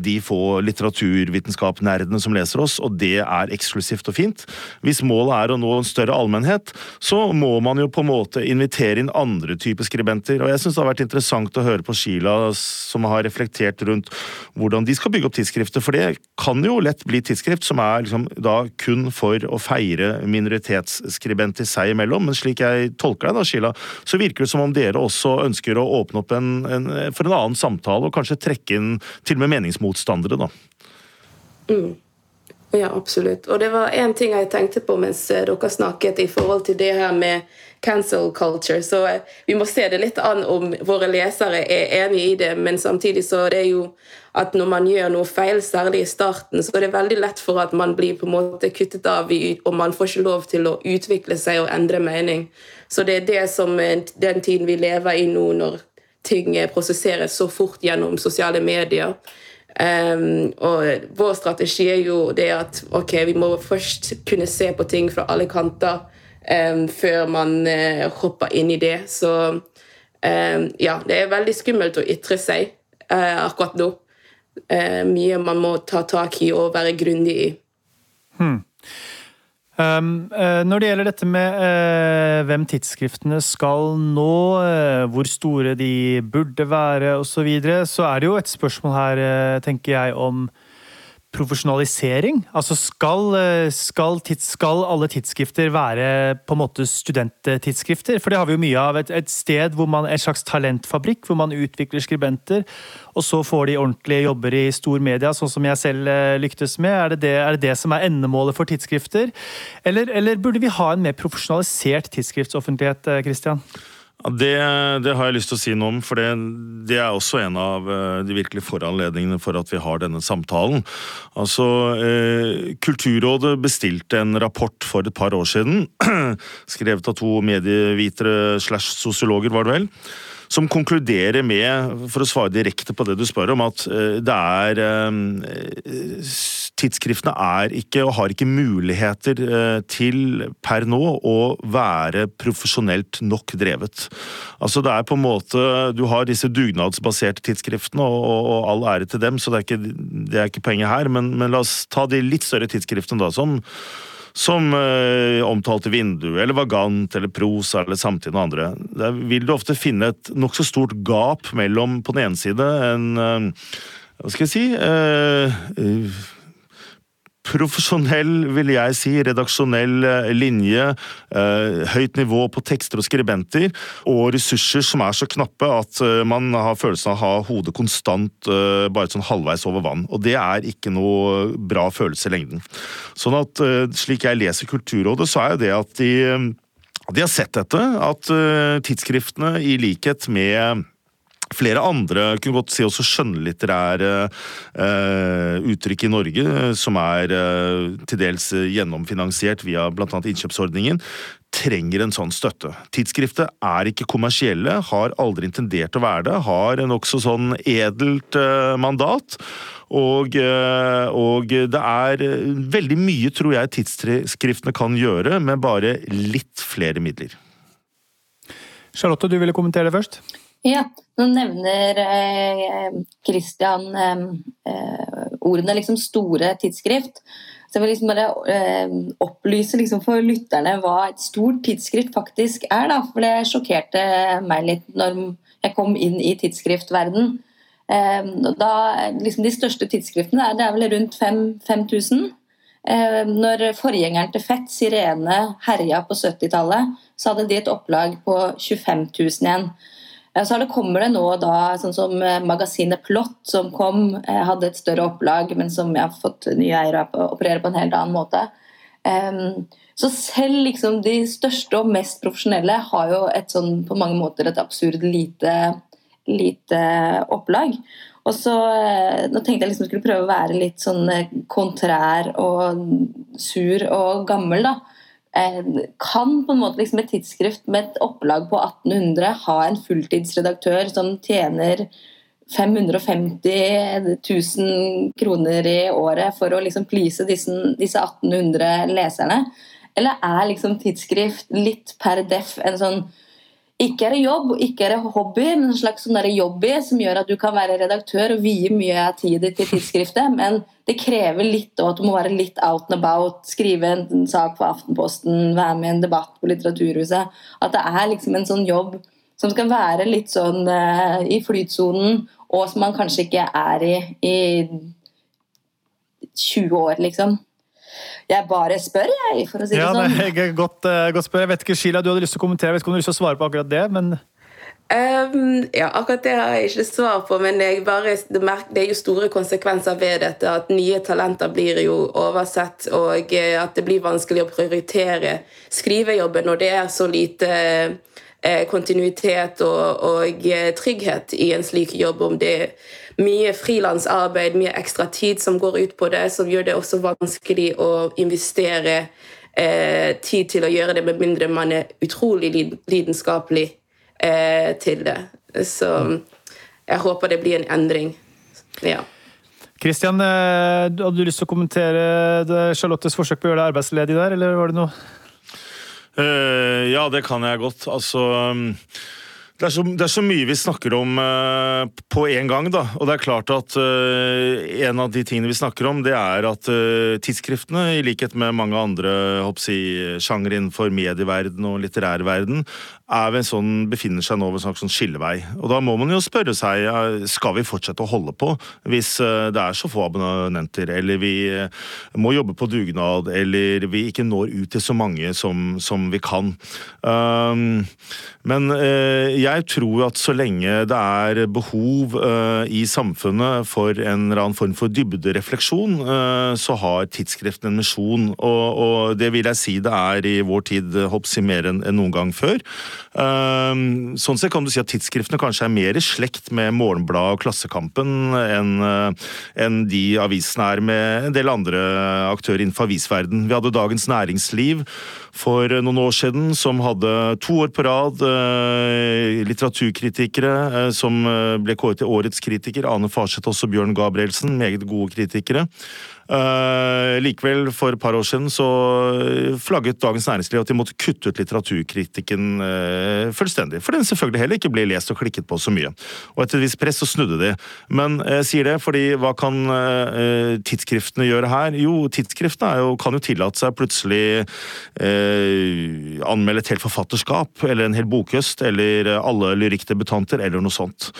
de få litteraturvitenskapelige vitenskapsnerdene som leser oss, og det er eksklusivt og fint. Hvis målet er å nå en større allmennhet, så må man jo på en måte invitere inn andre typer skribenter. Og jeg syns det har vært interessant å høre på Sheila, som har reflektert rundt hvordan de skal bygge opp tidsskrifter, for det kan jo lett bli tidsskrift som er liksom da kun for å feire minoritetsskribenter seg imellom, men slik jeg tolker deg da, Sheila, så virker det som om dere også ønsker å åpne opp en, en, for en annen samtale, og kanskje trekke inn til og med meningsmotstandere, da. Mm. Ja, absolutt. Og det var én ting jeg tenkte på mens eh, dere snakket i forhold til det her med cancel culture. Så eh, vi må se det litt an om våre lesere er enig i det. Men samtidig så er det jo at når man gjør noe feil, særlig i starten, så er det veldig lett for at man blir på en måte kuttet av, og man får ikke lov til å utvikle seg og endre mening. Så det er det som den tiden vi lever i nå, når ting prosesseres så fort gjennom sosiale medier Um, og vår strategi er jo det at ok, vi må først kunne se på ting fra alle kanter um, før man uh, hopper inn i det. Så um, ja, det er veldig skummelt å ytre seg uh, akkurat nå. Uh, mye man må ta tak i og være grundig i. Hmm. Um, uh, når det gjelder dette med uh, hvem tidsskriftene skal nå, uh, hvor store de burde være osv., så, videre, så er det jo et spørsmål her, tenker jeg, om profesjonalisering? Altså skal, eh, skal, tids, skal, alle tidsskrifter være på en måte studenttidsskrifter? For det har vi jo mye av. Et, et sted hvor man er en slags talentfabrikk, hvor man utvikler skribenter, og så får de ordentlige jobber i stor media, sånn som jeg selv eh, lyktes med. Er det det, er det, det som er endemålet for tidsskrifter? Eller, eller, burde vi ha en mer profesjonalisert tidsskriftsoffentlighet, Kristian? Christian? Det, det, har jeg lyst til å si noe om, for det, det, er også en av eh, de virkelig foranledningene for at vi har denne samtalen. Altså, eh, Kulturrådet bestilte en rapport for et par år siden, skrevet av to medievitere slash sosiologer, var det vel som konkluderer med, for å svare direkte på det du spør om, at eh, det er eh, Tidsskriftene er ikke, og har ikke muligheter eh, til per nå å være profesjonelt nok drevet. Altså det er på en måte Du har disse dugnadsbaserte tidsskriftene, og, og all ære til dem, så det er ikke, det er ikke poenget her, men, men la oss ta de litt større tidsskriftene da, som som eh, omtalte vindu, eller Vagant, eller Prosa, eller Samtiden og andre. Der vil du ofte finne et nokså stort gap mellom på den ene side en eh, Hva skal jeg si eh, profesjonell, vil jeg si, redaksjonell eh, linje, eh, høyt nivå på tekster og skribenter, og ressurser som er så knappe at eh, man har følelsen av å ha hodet konstant bare sånn halvveis over vann. Og det er ikke noe bra følelse i lengden. Sånn at slik jeg leser Kulturrådet, så er jo det at de, de har sett dette, at tidsskriftene i likhet med Flere andre kunne godt si også skjønnlitterære uh, uttrykk i Norge, som er uh, til dels gjennomfinansiert via bl.a. innkjøpsordningen, trenger en sånn støtte. Tidsskriftet er ikke kommersielle, har aldri intendert å være det, har en nokså sånn edelt uh, mandat. Og, og, det er veldig mye, tror jeg, tidsskriftene kan gjøre, med bare litt flere midler. Charlotte, du ville kommentere det først? Ja, nå nevner Kristian eh, eh, ordene liksom store tidsskrift. Så jeg vil liksom bare eh, opplyse liksom for lytterne hva et stort tidsskrift faktisk er. Da. For det sjokkerte meg litt når jeg kom inn i tidsskriftverden. Eh, da, liksom de største tidsskriftene er, det er vel rundt 5000. Eh, når forgjengeren til Fett, Sirene, herja på 70-tallet, så hadde de et opplag på 25 000 igjen. Så det kommer det nå da, sånn som eh, magasinet Plott, som kom, eh, hadde et større opplag, men som jeg har fått nye eiere og opererer på en helt annen måte. Så selv liksom de største og mest profesjonelle har jo et sånn, på mange måter et absurd lite, lite opplag. Og så, eh, Nå tenkte jeg liksom skulle prøve å være litt sånn kontrær og sur og gammel. da. Eh, kan på en måte liksom et tidsskrift med et opplag på 1800 ha en fulltidsredaktør som tjener 550 000 kroner i året for å liksom please disse, disse 1800 leserne? Eller er liksom tidsskrift litt per deff en sånn ikke er det jobb, ikke er det hobby, men en slags sånn jobby som gjør at du kan være redaktør og vie mye av tiden til tidsskriftet. Men det krever litt at du må være litt out and about, skrive en sak på Aftenposten, være med i en debatt på Litteraturhuset. At det er liksom en sånn jobb som skal være litt sånn uh, i flytsonen, og som man kanskje ikke er i i 20 år, liksom. Jeg bare spør, jeg, for å si det ja, sånn. Nei, godt, uh, godt spør. Jeg vet ikke, Sheila, du hadde lyst til å kommentere, jeg vet ikke om du har lyst til å svare på akkurat det, men Um, ja, akkurat det har jeg ikke svar på, men bare, det, er jo store konsekvenser ved dette. At nye talenter blir jo oversett, og eh, at det blir vanskelig å prioritere skrivejobben når det er så lite eh, kontinuitet og, og, eh, trygghet i en slik jobb. Om det er mye frilansarbeid, mye ekstra tid som går ut på det, som gjør det også vanskelig å investere eh, tid til å gjøre det, med mindre man er utrolig lidenskapelig eh, til det. Så jeg håper det blir en endring. Ja. Kristian, eh, hadde du lyst til å kommentere Charlottes forsøk på å gjøre deg arbeidsledig der, eller var det noe? Uh, ja, det kan jeg godt. Altså um det er, så, det er, så, mye vi snakker om uh, på en gang, da. Og det er klart at uh, en av de tingene vi snakker om, det er at uh, tidsskriftene, i likhet med mange andre si, sjangre innenfor medieverden og litterærverden, er sånn, befinner seg nå ved en slags sånn skillevei. Og da må man jo spørre seg skal vi fortsette å holde på hvis det er så få abonnenter, eller vi må jobbe på dugnad, eller vi ikke når ut til så mange som, som vi kan. Um, men jeg jeg tror at så lenge det er behov uh, i samfunnet for en eller annen form for dybderefleksjon, uh, så har tidsskriften en misjon. Og, og, det vil jeg si det er i vår tid hoppsi mer enn en noen gang før. Sånn sett kan du si at tidsskriftene kanskje er mer i slekt med Morgenbladet og Klassekampen enn en de avisene er med en del andre aktører innenfor avisverden. Vi hadde Dagens Næringsliv for noen år siden, som hadde to år på rad eh, litteraturkritikere eh, som eh, ble kåret til årets kritiker. Ane Farseth og Bjørn Gabrielsen, meget gode kritikere. Uh, likevel, for et par år siden så flagget Dagens Næringsliv at de måtte kutte ut litteraturkritikken uh, fullstendig. For den selvfølgelig heller ikke ble lest og klikket på så mye. Og etter et visst press så snudde de. Men jeg sier det fordi hva kan uh, tidsskriftene gjøre her? Jo, tidsskriftene jo, kan jo tillate seg plutselig anmelde et helt forfatterskap, eller en hel bokhøst, eller alle lyrikkdebutanter, eller noe sånt.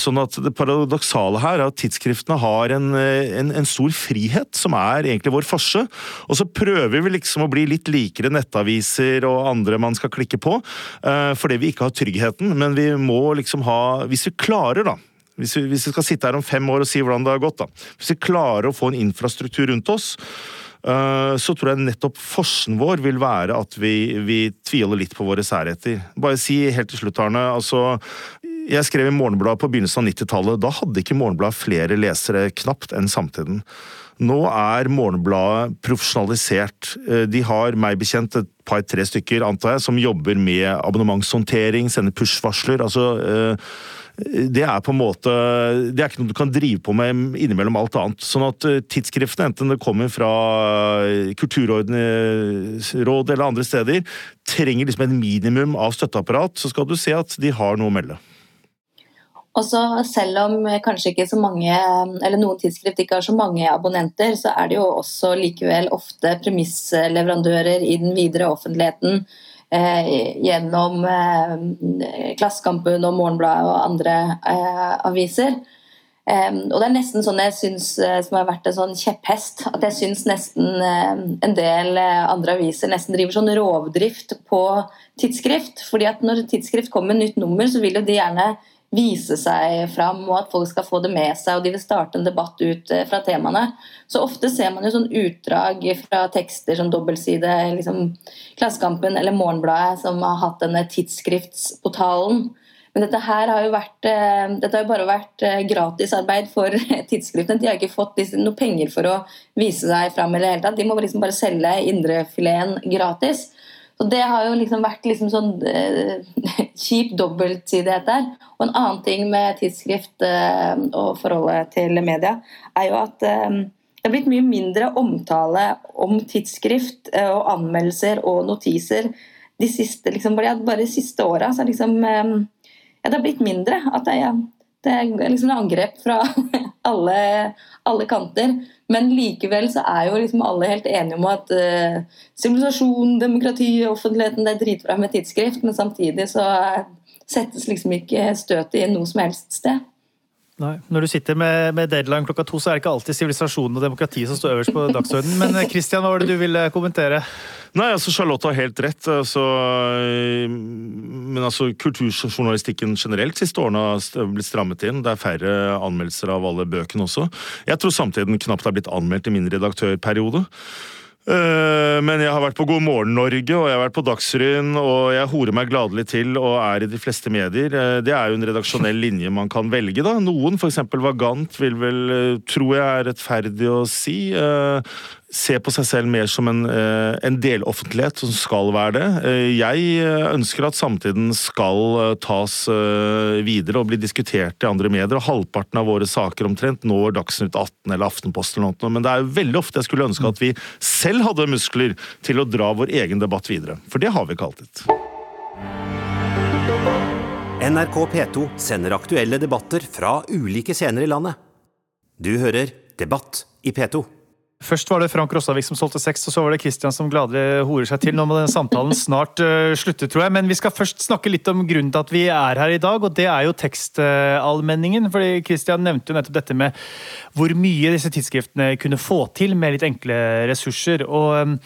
sånn at det paradoksale her er at tidsskriftene har en, en, en stor frihet frihet, som er egentlig vår forse. Og så prøver vi liksom å bli litt likere nettaviser og andre man skal klikke på, uh, fordi vi ikke har tryggheten. Men vi må liksom ha Hvis vi klarer, da. Hvis vi, hvis vi skal sitte her om fem år og si hvordan det har gått, da. Hvis vi klarer å få en infrastruktur rundt oss Eh, så tror jeg nettopp forsen vår vil være at vi, vi tviler litt på våre særheter. Bare si helt til slutt, Arne. altså jeg skrev i Morgenbladet på begynnelsen av 90-tallet. Da hadde ikke Morgenbladet flere lesere knapt enn Samtiden. Nå er Morgenbladet profesjonalisert. Eh, de har meg bekjent et par-tre stykker, antar jeg, som jobber med abonnementshåndtering, sender push-varsler. altså eh, det er på en måte Det er ikke noe du kan drive på med innimellom alt annet. Sånn at eh, tidsskriftene, enten det kommer fra Kulturrådet eller andre steder, trenger liksom et minimum av støtteapparat, så skal du se at de har noe å melde. Og så Selv om kanskje ikke så mange, eller noen tidsskrift ikke har så mange abonnenter, så er det jo også likevel ofte premissleverandører i den videre offentligheten Eh, gjennom eh, Klassekampen og Morgenbladet og andre eh, aviser. og det er nesten sånn jeg syns, som har vært en sånn kjepphest, at jeg syns nesten en del andre aviser nesten driver sånn rovdrift på tidsskrift. fordi at når tidsskrift kommer med nytt nummer, så vil jo de gjerne vise seg fram, og at folk skal få det med seg, og de vil starte en debatt ut eh, fra temaene. Så ofte ser man jo sånn utdrag fra tekster som dobbeltside, liksom Klassekampen eller Morgenbladet, som har hatt denne tidsskriftsportalen. Men dette her har jo vært, eh, dette har jo bare vært eh, gratisarbeid for tidsskriftene. De har ikke fått noe penger for å vise seg fram. i det hele tatt. De må liksom bare selge indrefileten gratis. Så Det har jo liksom vært liksom sånn eh, kjip dobbeltsidighet der. Og en annen ting med tidsskrift eh, og forholdet til media, er jo at eh, det er blitt mye mindre omtale om tidsskrift eh, og anmeldelser og notiser de siste, liksom, bare, de siste åra. Liksom, eh, ja, det har blitt mindre. At det, ja, det er liksom angrep fra alle, alle kanter. Men likevel så er jo liksom alle helt enige om at uh, sivilisasjon, demokrati, offentligheten det er dritbra med tidsskrift, men samtidig så settes liksom ikke støtet i noe som helst sted. Nei. Når du sitter med, med, deadline klokka to, så er det ikke alltid sivilisasjonen og demokratiet som står øverst på dagsordenen. Men eh, Christian, hva var det du ville kommentere? Nei, altså Charlotte har helt rett. Altså, men altså, kulturjournalistikken generelt siste årene har blitt strammet inn. Det er færre anmeldelser av alle bøkene også. Jeg tror samtiden knapt har blitt anmeldt i min redaktørperiode. Eh, men jeg har vært på God morgen Norge og jeg har vært på Dagsrevyen, og jeg horer meg gladelig til og er i de fleste medier. Eh, det er jo en redaksjonell linje man kan velge, da. Noen, f.eks. Vagant, vil vel, eh, tror jeg er rettferdig å si se på seg selv mer som en, eh, en deloffentlighet som skal være det. Eh, jeg eh, ønsker at samtiden skal tas videre og bli diskutert i andre medier. og Halvparten av våre saker omtrent når Dagsnytt 18 eller Aftenposten eller noe. Men det er veldig ofte jeg skulle ønske at vi selv hadde muskler til å dra vår egen debatt videre. For det har vi ikke alltid. NRK P2 sender aktuelle debatter fra ulike scener i landet. Du hører Debatt i P2. Først var det Frank Rossavik som solgte sex, og så var det Christian som gladelig horer seg til. Nå må denne samtalen snart uh, slutte, tror jeg. Men vi skal først snakke litt om grunnen til at vi er her i dag, og det er jo tekstallmenningen. fordi Christian nevnte jo nettopp dette med hvor mye disse tidsskriftene kunne få til med litt enkle ressurser. og um,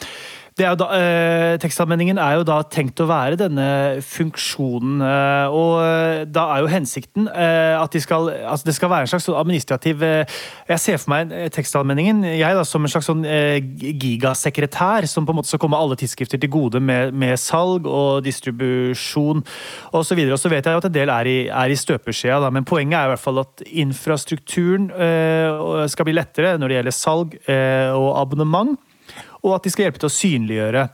er da, eh, tekstanvendingen er jo da tenkt å være denne funksjonen. Eh, og eh, da er jo hensikten at de skal, altså det skal være en slags sånn administrativ Jeg ser for meg tekstanvendingen jeg da, som en slags sånn gigasekretær som på en måte skal komme alle tidsskrifter til gode med, med salg og distribusjon osv. Og, så så vet jeg at en del er i, er i støpeskjea, men poenget er i hvert fall at infrastrukturen skal bli lettere når det gjelder salg og abonnement og at de skal hjelpe til å synliggjøre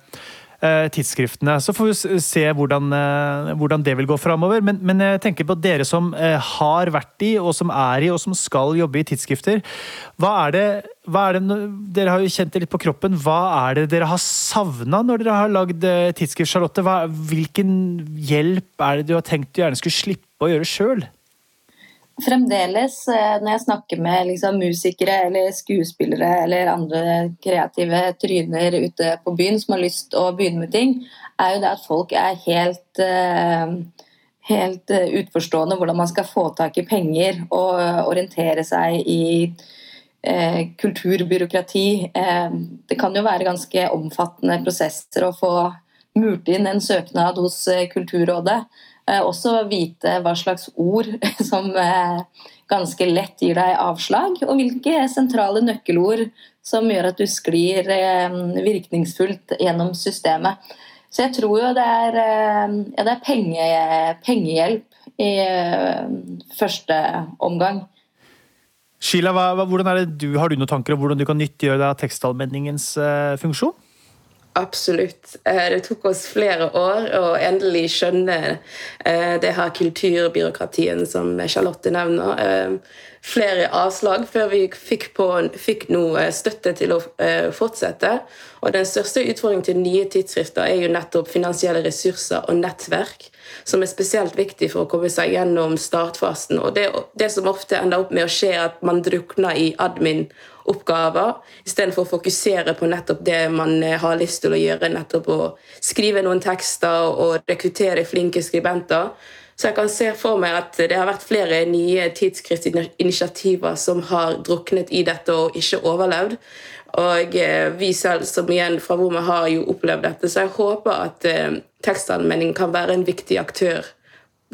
eh, tidsskriftene. Så får vi se hvordan, eh, hvordan det vil gå framover. Men, men, jeg tenker på dere som eh, har vært i, og som er i, og som skal jobbe i tidsskrifter. Hva er det, hva er det Dere har jo kjent det litt på kroppen. Hva er det dere har savna når dere har lagd tidsskrift, Charlotte? Hva, hvilken hjelp er det du har tenkt du gjerne skulle slippe å gjøre sjøl? Fremdeles, eh, når jeg snakker med liksom, musikere eller skuespillere eller andre kreative tryner ute på byen som har lyst til å begynne med ting, er jo det at folk er helt, eh, helt eh, utforstående hvordan man skal få tak i penger og orientere seg i kulturbyråkrati. Det kan jo være ganske omfattende prosesser å få murt inn en søknad hos Kulturrådet. Eh, også vite hva slags ord som ganske lett gir deg avslag, og hvilke sentrale nøkkelord som gjør at du sklir virkningsfullt gjennom systemet. Så jeg tror jo det er, ja, det er penge, pengehjelp i første omgang. Sheila, hva, hvordan er det du, har du noen tanker om hvordan du kan nyttiggjøre deg av tekstallmenningens funksjon? Absolutt. Eh, det tok oss flere år å endelig skjønne eh, det her kulturbyråkratien som Charlotte nevner. Flere avslag før vi fikk, på, fikk noe støtte til å fortsette. Og Den største utfordringen til nye tidsskrifter er jo nettopp finansielle ressurser og nettverk som er spesielt viktig for å komme seg gjennom startfasen. Og det, det som ofte ender opp med å skje, er at man drukner i admin-oppgaver istedenfor å fokusere på nettopp det man eh, har lyst til å gjøre, nettopp å skrive noen tekster og rekruttere flinke skribenter. Så jeg kan se for meg at det har vært flere nye tidsskriftinitiativer som har druknet i dette og ikke overlevd. Og eh, vi selv som igjen fra hvor vi har jo opplevd dette, så jeg håper at eh, tekstallmenning kan være en viktig aktør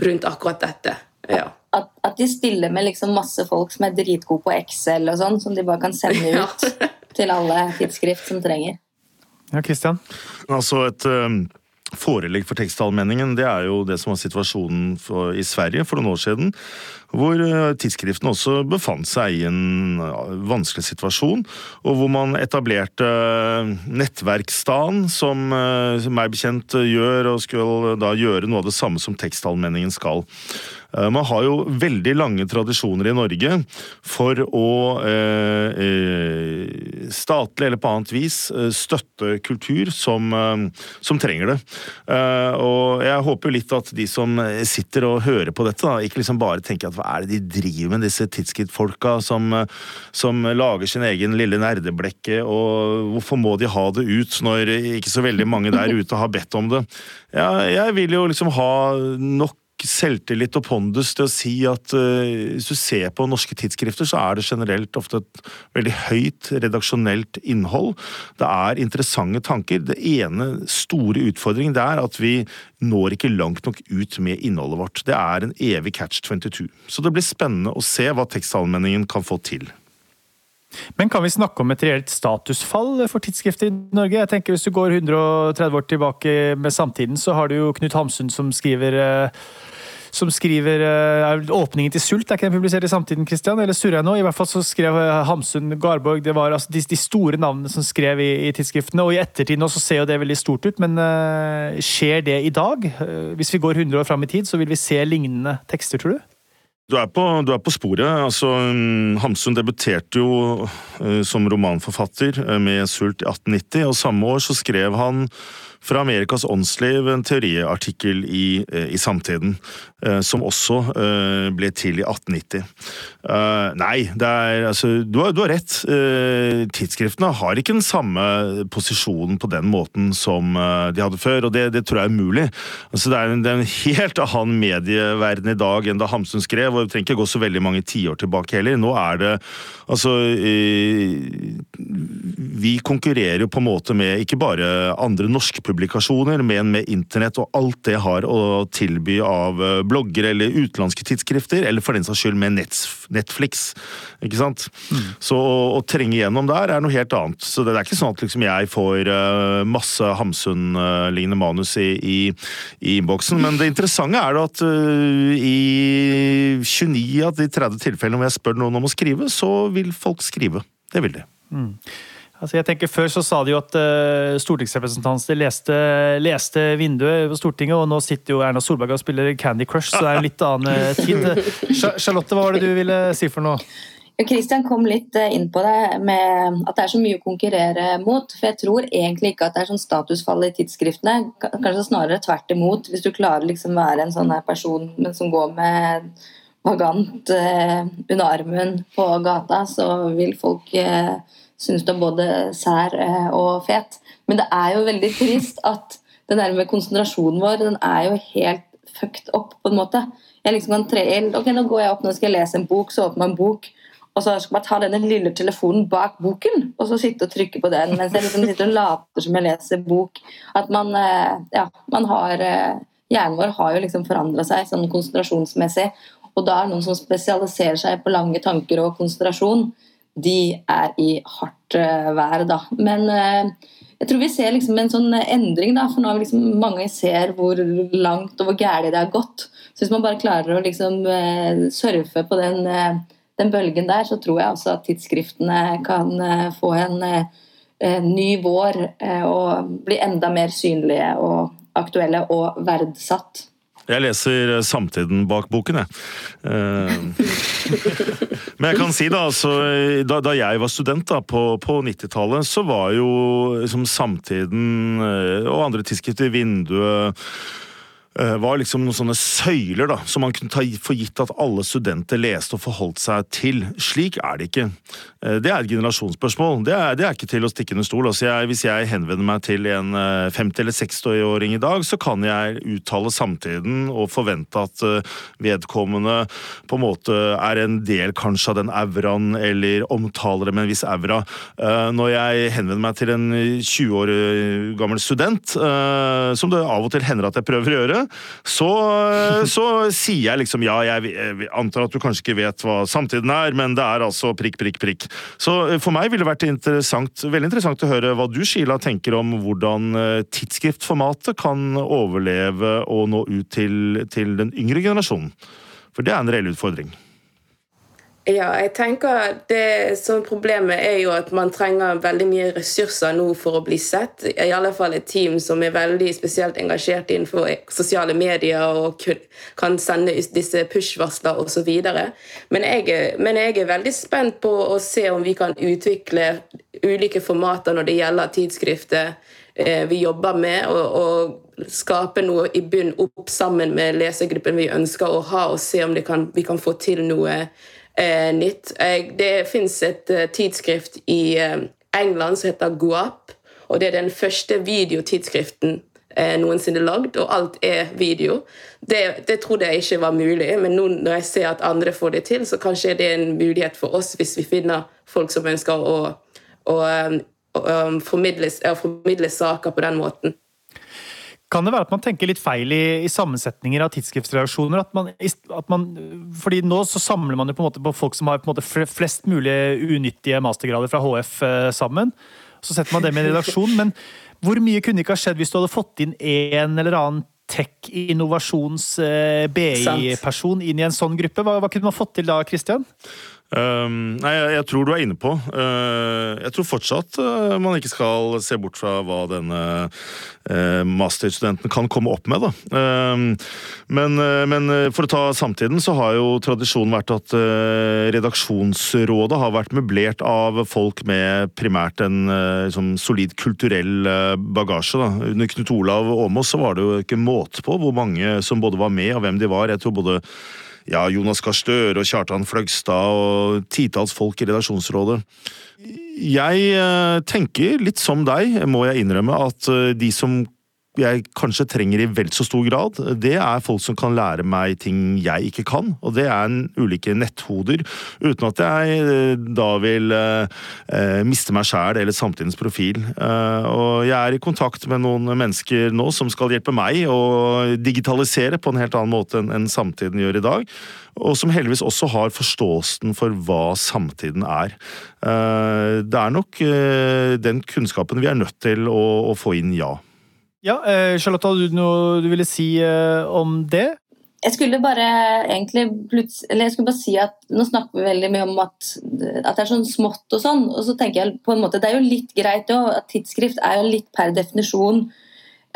rundt akkurat dette. Ja. At, at, de stiller med liksom masse folk som er dritgode på Excel og sånn, som de bare kan sende ut ja. til alle tidsskrift som trenger. Ja, Christian? Altså et... Um forelegg for tekstallmenningen, det er jo det som var situasjonen for, i Sverige for noen år siden. Hvor eh, tidsskriften også befant seg i en vanskelig situasjon. Og hvor man etablerte nettverksstaden, som, eh, som meg bekjent gjør, og skulle da gjøre noe av det samme som tekstallmenningen skal. Eh, man har jo veldig lange tradisjoner i Norge for å eh, eh, statlig eller på annet vis støtte kultur som, som trenger det. Og jeg håper litt at de som sitter og hører på dette, da, ikke liksom bare tenker at hva er det de driver med, disse tidsskrittfolka som, som lager sin egen lille nerdeblekke, og hvorfor må de ha det ut når ikke så veldig mange der ute har bedt om det? Ja, jeg vil jo liksom ha nok selvtillit og pondus til å si at uh, hvis du ser på norske tidsskrifter, så er det generelt ofte et veldig høyt redaksjonelt innhold. Det er interessante tanker. Det ene store utfordringen det er at vi når ikke langt nok ut med innholdet vårt. Det er en evig catch 22. Så det blir spennende å se hva tekstallmenningen kan få til. Men kan vi snakke om et reelt statusfall for tidsskrifter i Norge? Jeg tenker Hvis du går 130 år tilbake med samtiden, så har du jo Knut Hamsun som skriver uh, som skriver uh, 'Åpningen til sult'. Er ikke den publisert i samtiden, Christian? Eller surrer jeg nå? I hvert fall så skrev uh, Hamsun, Garborg Det var altså, de, de, store navnene som skrev i, i, tidsskriftene. Og i ettertid nå så ser jo det veldig stort ut, men uh, skjer det i dag? hvis vi går 100 år fram i tid, så vil vi se lignende tekster, tror du? Du er, på, du er på, sporet. altså um, Hamsun debuterte jo uh, som romanforfatter uh, med 'Sult' i 1890, og samme år så skrev han fra Amerikas åndsliv, en teoriartikkel i, eh, i Samtiden, eh, som også eh, ble til i 1890. Nei, det er altså Du har, du har rett. Tidsskriftene har ikke den samme posisjonen på den måten som de hadde før, og det, det tror jeg er mulig. Altså, det, er en, det er en helt annen medieverden i dag enn da Hamsun skrev, og vi trenger ikke gå så veldig mange tiår tilbake heller. Nå er det Altså Vi konkurrerer jo på en måte med ikke bare andre norske publikasjoner, men med internett og alt det har å tilby av eh, blogger eller utenlandske tidsskrifter, eller for den saks skyld med Netflix. Ikke sant? Mm. Så å, trenge gjennom der er noe helt annet. Så det er ikke sånn at liksom jeg får uh, masse Hamsun-lignende manus i, i, i innboksen. Men det interessante er at uh, i 29 av de 30 tilfellene hvor jeg spør noen om å skrive, så vil folk skrive. Det vil de. Mm. Altså jeg tenker Før så sa de jo at uh, stortingsrepresentanter leste, leste, vinduet på Stortinget, og nå sitter jo Erna Solberg og spiller Candy Crush, så det er en litt annen uh, tid. Charlotte, hva var det du ville si for noe? Kristian kom litt eh, inn på det med at det er så mye å konkurrere mot. For jeg tror egentlig ikke at det er sånn statusfall i tidsskriftene. Kanskje snarere tvert imot. Hvis du klarer liksom være en sånn person som går med vagant eh, under armen på gata, så vil folk uh, synes du er både sær eh, og fet. Men det er jo veldig trist at den der med konsentrasjonen vår den er jo helt fucked opp, på en måte. Jeg liksom kan tre inn Ok, nå går jeg opp, nå skal jeg lese en bok, så åpner jeg en bok, og så skal man ta denne lille telefonen bak boken og så sitte og trykke på den mens jeg liksom sitter og later som jeg leser bok. At man, eh, ja, man har eh, Hjernen vår har jo liksom forandra seg sånn konsentrasjonsmessig. Og da er det noen som spesialiserer seg på lange tanker og konsentrasjon, de er i hardt uh, vær, da. Men uh, jeg tror vi ser liksom en sånn endring, da, for nå har vi liksom, mange ser hvor langt og hvor gærent det har gått. Så hvis man bare klarer å liksom surfe på den den bølgen der, så tror jeg også at tidsskriftene kan eh, få en, en eh, ny vår eh, og bli enda mer synlige og aktuelle og verdsatt. Jeg leser Samtiden bak boken, jeg. Men jeg kan si da, altså, da, da jeg var student da, på, på 90-tallet, så var jo liksom, Samtiden og andre tidsskrifter Vinduet Eh, var liksom noen sånne søyler da, som man kunne ta for gitt at alle studenter leste og forholdt seg til. Slik er det ikke. Eh, det er et generasjonsspørsmål. Det er, det er ikke til å stikke under stol. Altså jeg, hvis jeg henvender meg til en 50- eh, eller 60-åring i dag, så kan jeg uttale samtiden og forvente at vedkommende på en måte er en del kanskje av den auraen, eller omtaler det med en viss aura. Når jeg henvender meg til en 20 år gammel student, som det av og til hender at jeg prøver å gjøre, så, så, sier jeg liksom ja, jeg, jeg, antar at du kanskje ikke vet hva samtiden er, men det er altså prikk, prikk, prikk. Så eh, for meg ville det vært interessant, veldig interessant å høre hva du, Sheila, tenker om hvordan eh, tidsskriftformatet kan overleve og nå ut til, til den yngre generasjonen. For det er en reell utfordring. Ja, jeg tenker det som Problemet er jo at man trenger veldig mye ressurser nå for å bli sett. I alle fall et team som er veldig spesielt engasjert innenfor sosiale medier og kan sende disse push-varsler osv. Men, men jeg er veldig spent på å se om vi kan utvikle ulike formater når det gjelder tidsskrifter eh, vi jobber med, og, og skape noe i bunn opp sammen med lesergruppen vi ønsker å ha, og se om kan, vi kan få til noe eh, nytt. Jeg, det fins et uh, tidsskrift i uh, England som heter Guap. Og det er den første videotidsskriften eh, noensinne lagd, og alt er video. Det, det, trodde jeg ikke var mulig, men nå når jeg ser at andre får det til, så kanskje det er en mulighet for oss hvis vi finner folk som ønsker å, å, å, å formidle, formidle saker på den måten. Kan det være at man tenker litt feil i, i sammensetninger av tidsskriftsreaksjoner? At man, at man, fordi nå så samler man jo på, en måte på folk som har på en måte flest mulig unyttige mastergrader fra HF eh, sammen. Så setter man dem i en redaksjon. Men hvor mye kunne ikke ha skjedd hvis du hadde fått inn en eller annen tech-innovasjons-BI-person eh, inn i en sånn gruppe? Hva, hva kunne man fått til da, Christian? Um, nei, jeg, jeg, tror du er inne på. Uh, jeg tror fortsatt uh, man ikke skal se bort fra hva denne uh, masterstudenten kan komme opp med. Um, men, men, for å ta samtiden, så har jo tradisjonen vært at redaksjonsrådet har vært møblert av folk med primært en liksom, solid kulturell bagasje. Da. Under Knut Olav Åmås så var det jo ikke måte på hvor mange som både var med og hvem de var. Jeg tror både ja, Jonas Gahr Støre og Kjartan Fløgstad og titalls folk i redaksjonsrådet. Jeg eh, tenker litt som deg, må jeg innrømme, at eh, de som jeg kanskje trenger i vel så stor grad, det er folk som kan lære meg ting jeg ikke kan. Og det er en ulike netthoder, uten at jeg eh, da vil eh, miste meg sjæl eller samtidens profil. Eh, og jeg er i kontakt med noen mennesker nå som skal hjelpe meg å digitalisere på en helt annen måte enn, enn samtiden gjør i dag. Og som heldigvis også har forståelsen for hva samtiden er. Eh, det er nok eh, den kunnskapen vi er nødt til å få inn, ja. Ja, eh, Charlotte, hadde du noe du ville si eh, om det? Jeg skulle bare egentlig eller jeg skulle bare si at Nå snakker vi veldig mye om at, at, det er sånn smått og sånn. og så tenker jeg på en måte, Det er jo litt greit òg. Tidsskrift er jo litt per definisjon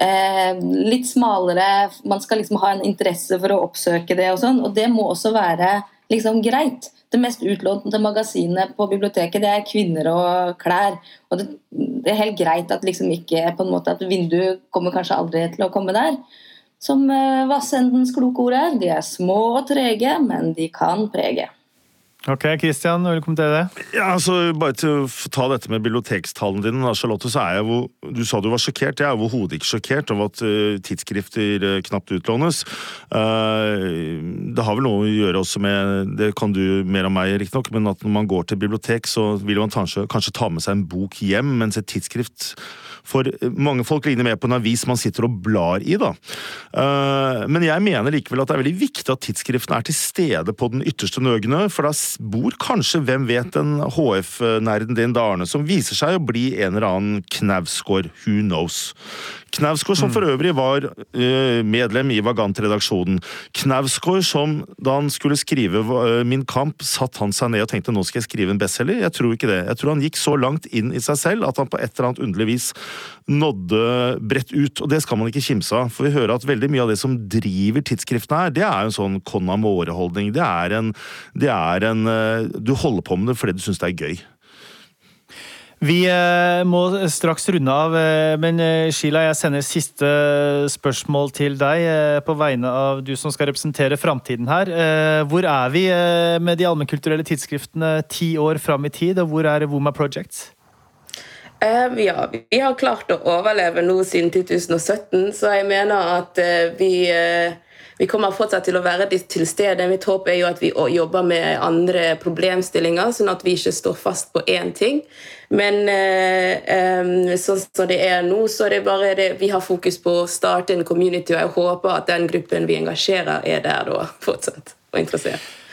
eh, litt smalere. Man skal liksom ha en interesse for å oppsøke det og sånn. Og det må også være liksom greit det mest utlånte magasinet på biblioteket det er kvinner og klær. Og det, det er helt greit at liksom ikke på en måte at vinduet kommer kanskje aldri til å komme der. Som uh, Vassendens kloke ord er, de er små og trege, men de kan prege. Ok, Christian, du kommentere det? Ja, altså, bare til å ta dette med bibliotekstallene dine, da, Charlotte, så er jeg jo Du sa du var sjokkert. Jeg er overhodet ikke sjokkert over at uh, tidsskrifter uh, knapt utlånes. Uh, det har vel noe å gjøre også med Det kan du mer om meg, riktignok, men at når man går til bibliotek, så vil man kanskje, kanskje ta med seg en bok hjem, mens et tidsskrift for mange folk ligner mer på en avis man sitter og blar i, da. Men jeg mener likevel at det er veldig viktig at tidsskriftene er til stede på den ytterste nøgne, for da bor kanskje, hvem vet, en HF-nerden din Darne, som viser seg å bli en eller annen Knausgård. Who knows? Knausgård, som for øvrig var uh, medlem i Vagant-redaksjonen. Knausgård, som da han skulle skrive uh, Min kamp, satt han seg ned og tenkte nå skal jeg skrive en bestselger. Jeg tror ikke det. Jeg tror han gikk så langt inn i seg selv at han på et eller annet underlig vis nådde bredt ut. Og det skal man ikke kimse av, for vi hører at veldig mye av det som driver tidsskriftene her, det er en sånn con amore-holdning. Det er en, det er en uh, Du holder på med det fordi du syns det er gøy. Vi eh, må straks runde av, eh, men eh, Sheila, jeg sender siste spørsmål til deg på vegne av du som skal representere framtiden her. Hvor er vi med de allmennkulturelle tidsskriftene ti år fram i tid, og hvor er Woma Projects? Ja, vi har klart å overleve nå siden 2017, så jeg mener at vi vi kommer fortsatt til å være til stede. Mitt håp er jo at vi jobber med andre problemstillinger, sånn at vi ikke står fast på én ting. Men eh, sånn som det er nå, så er det bare det vi har fokus på å starte en community, og jeg håper at den gruppen vi engasjerer, er der da fortsatt og interessert.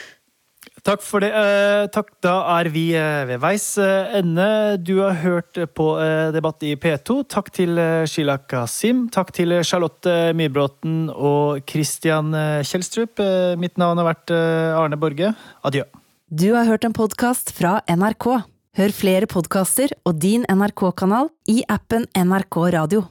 Takk for det. Eh, takk. Da er vi eh, ved veis eh, ende. Du har hørt på Debatt i P2. Takk til Sheila Kasim. Takk til Charlotte Myrbråten og Christian Kjelstrup. Mitt navn har vært Arne Borge. Adjø. Du har hørt en podkast fra NRK. Hør flere podkaster og din NRK-kanal i appen NRK Radio.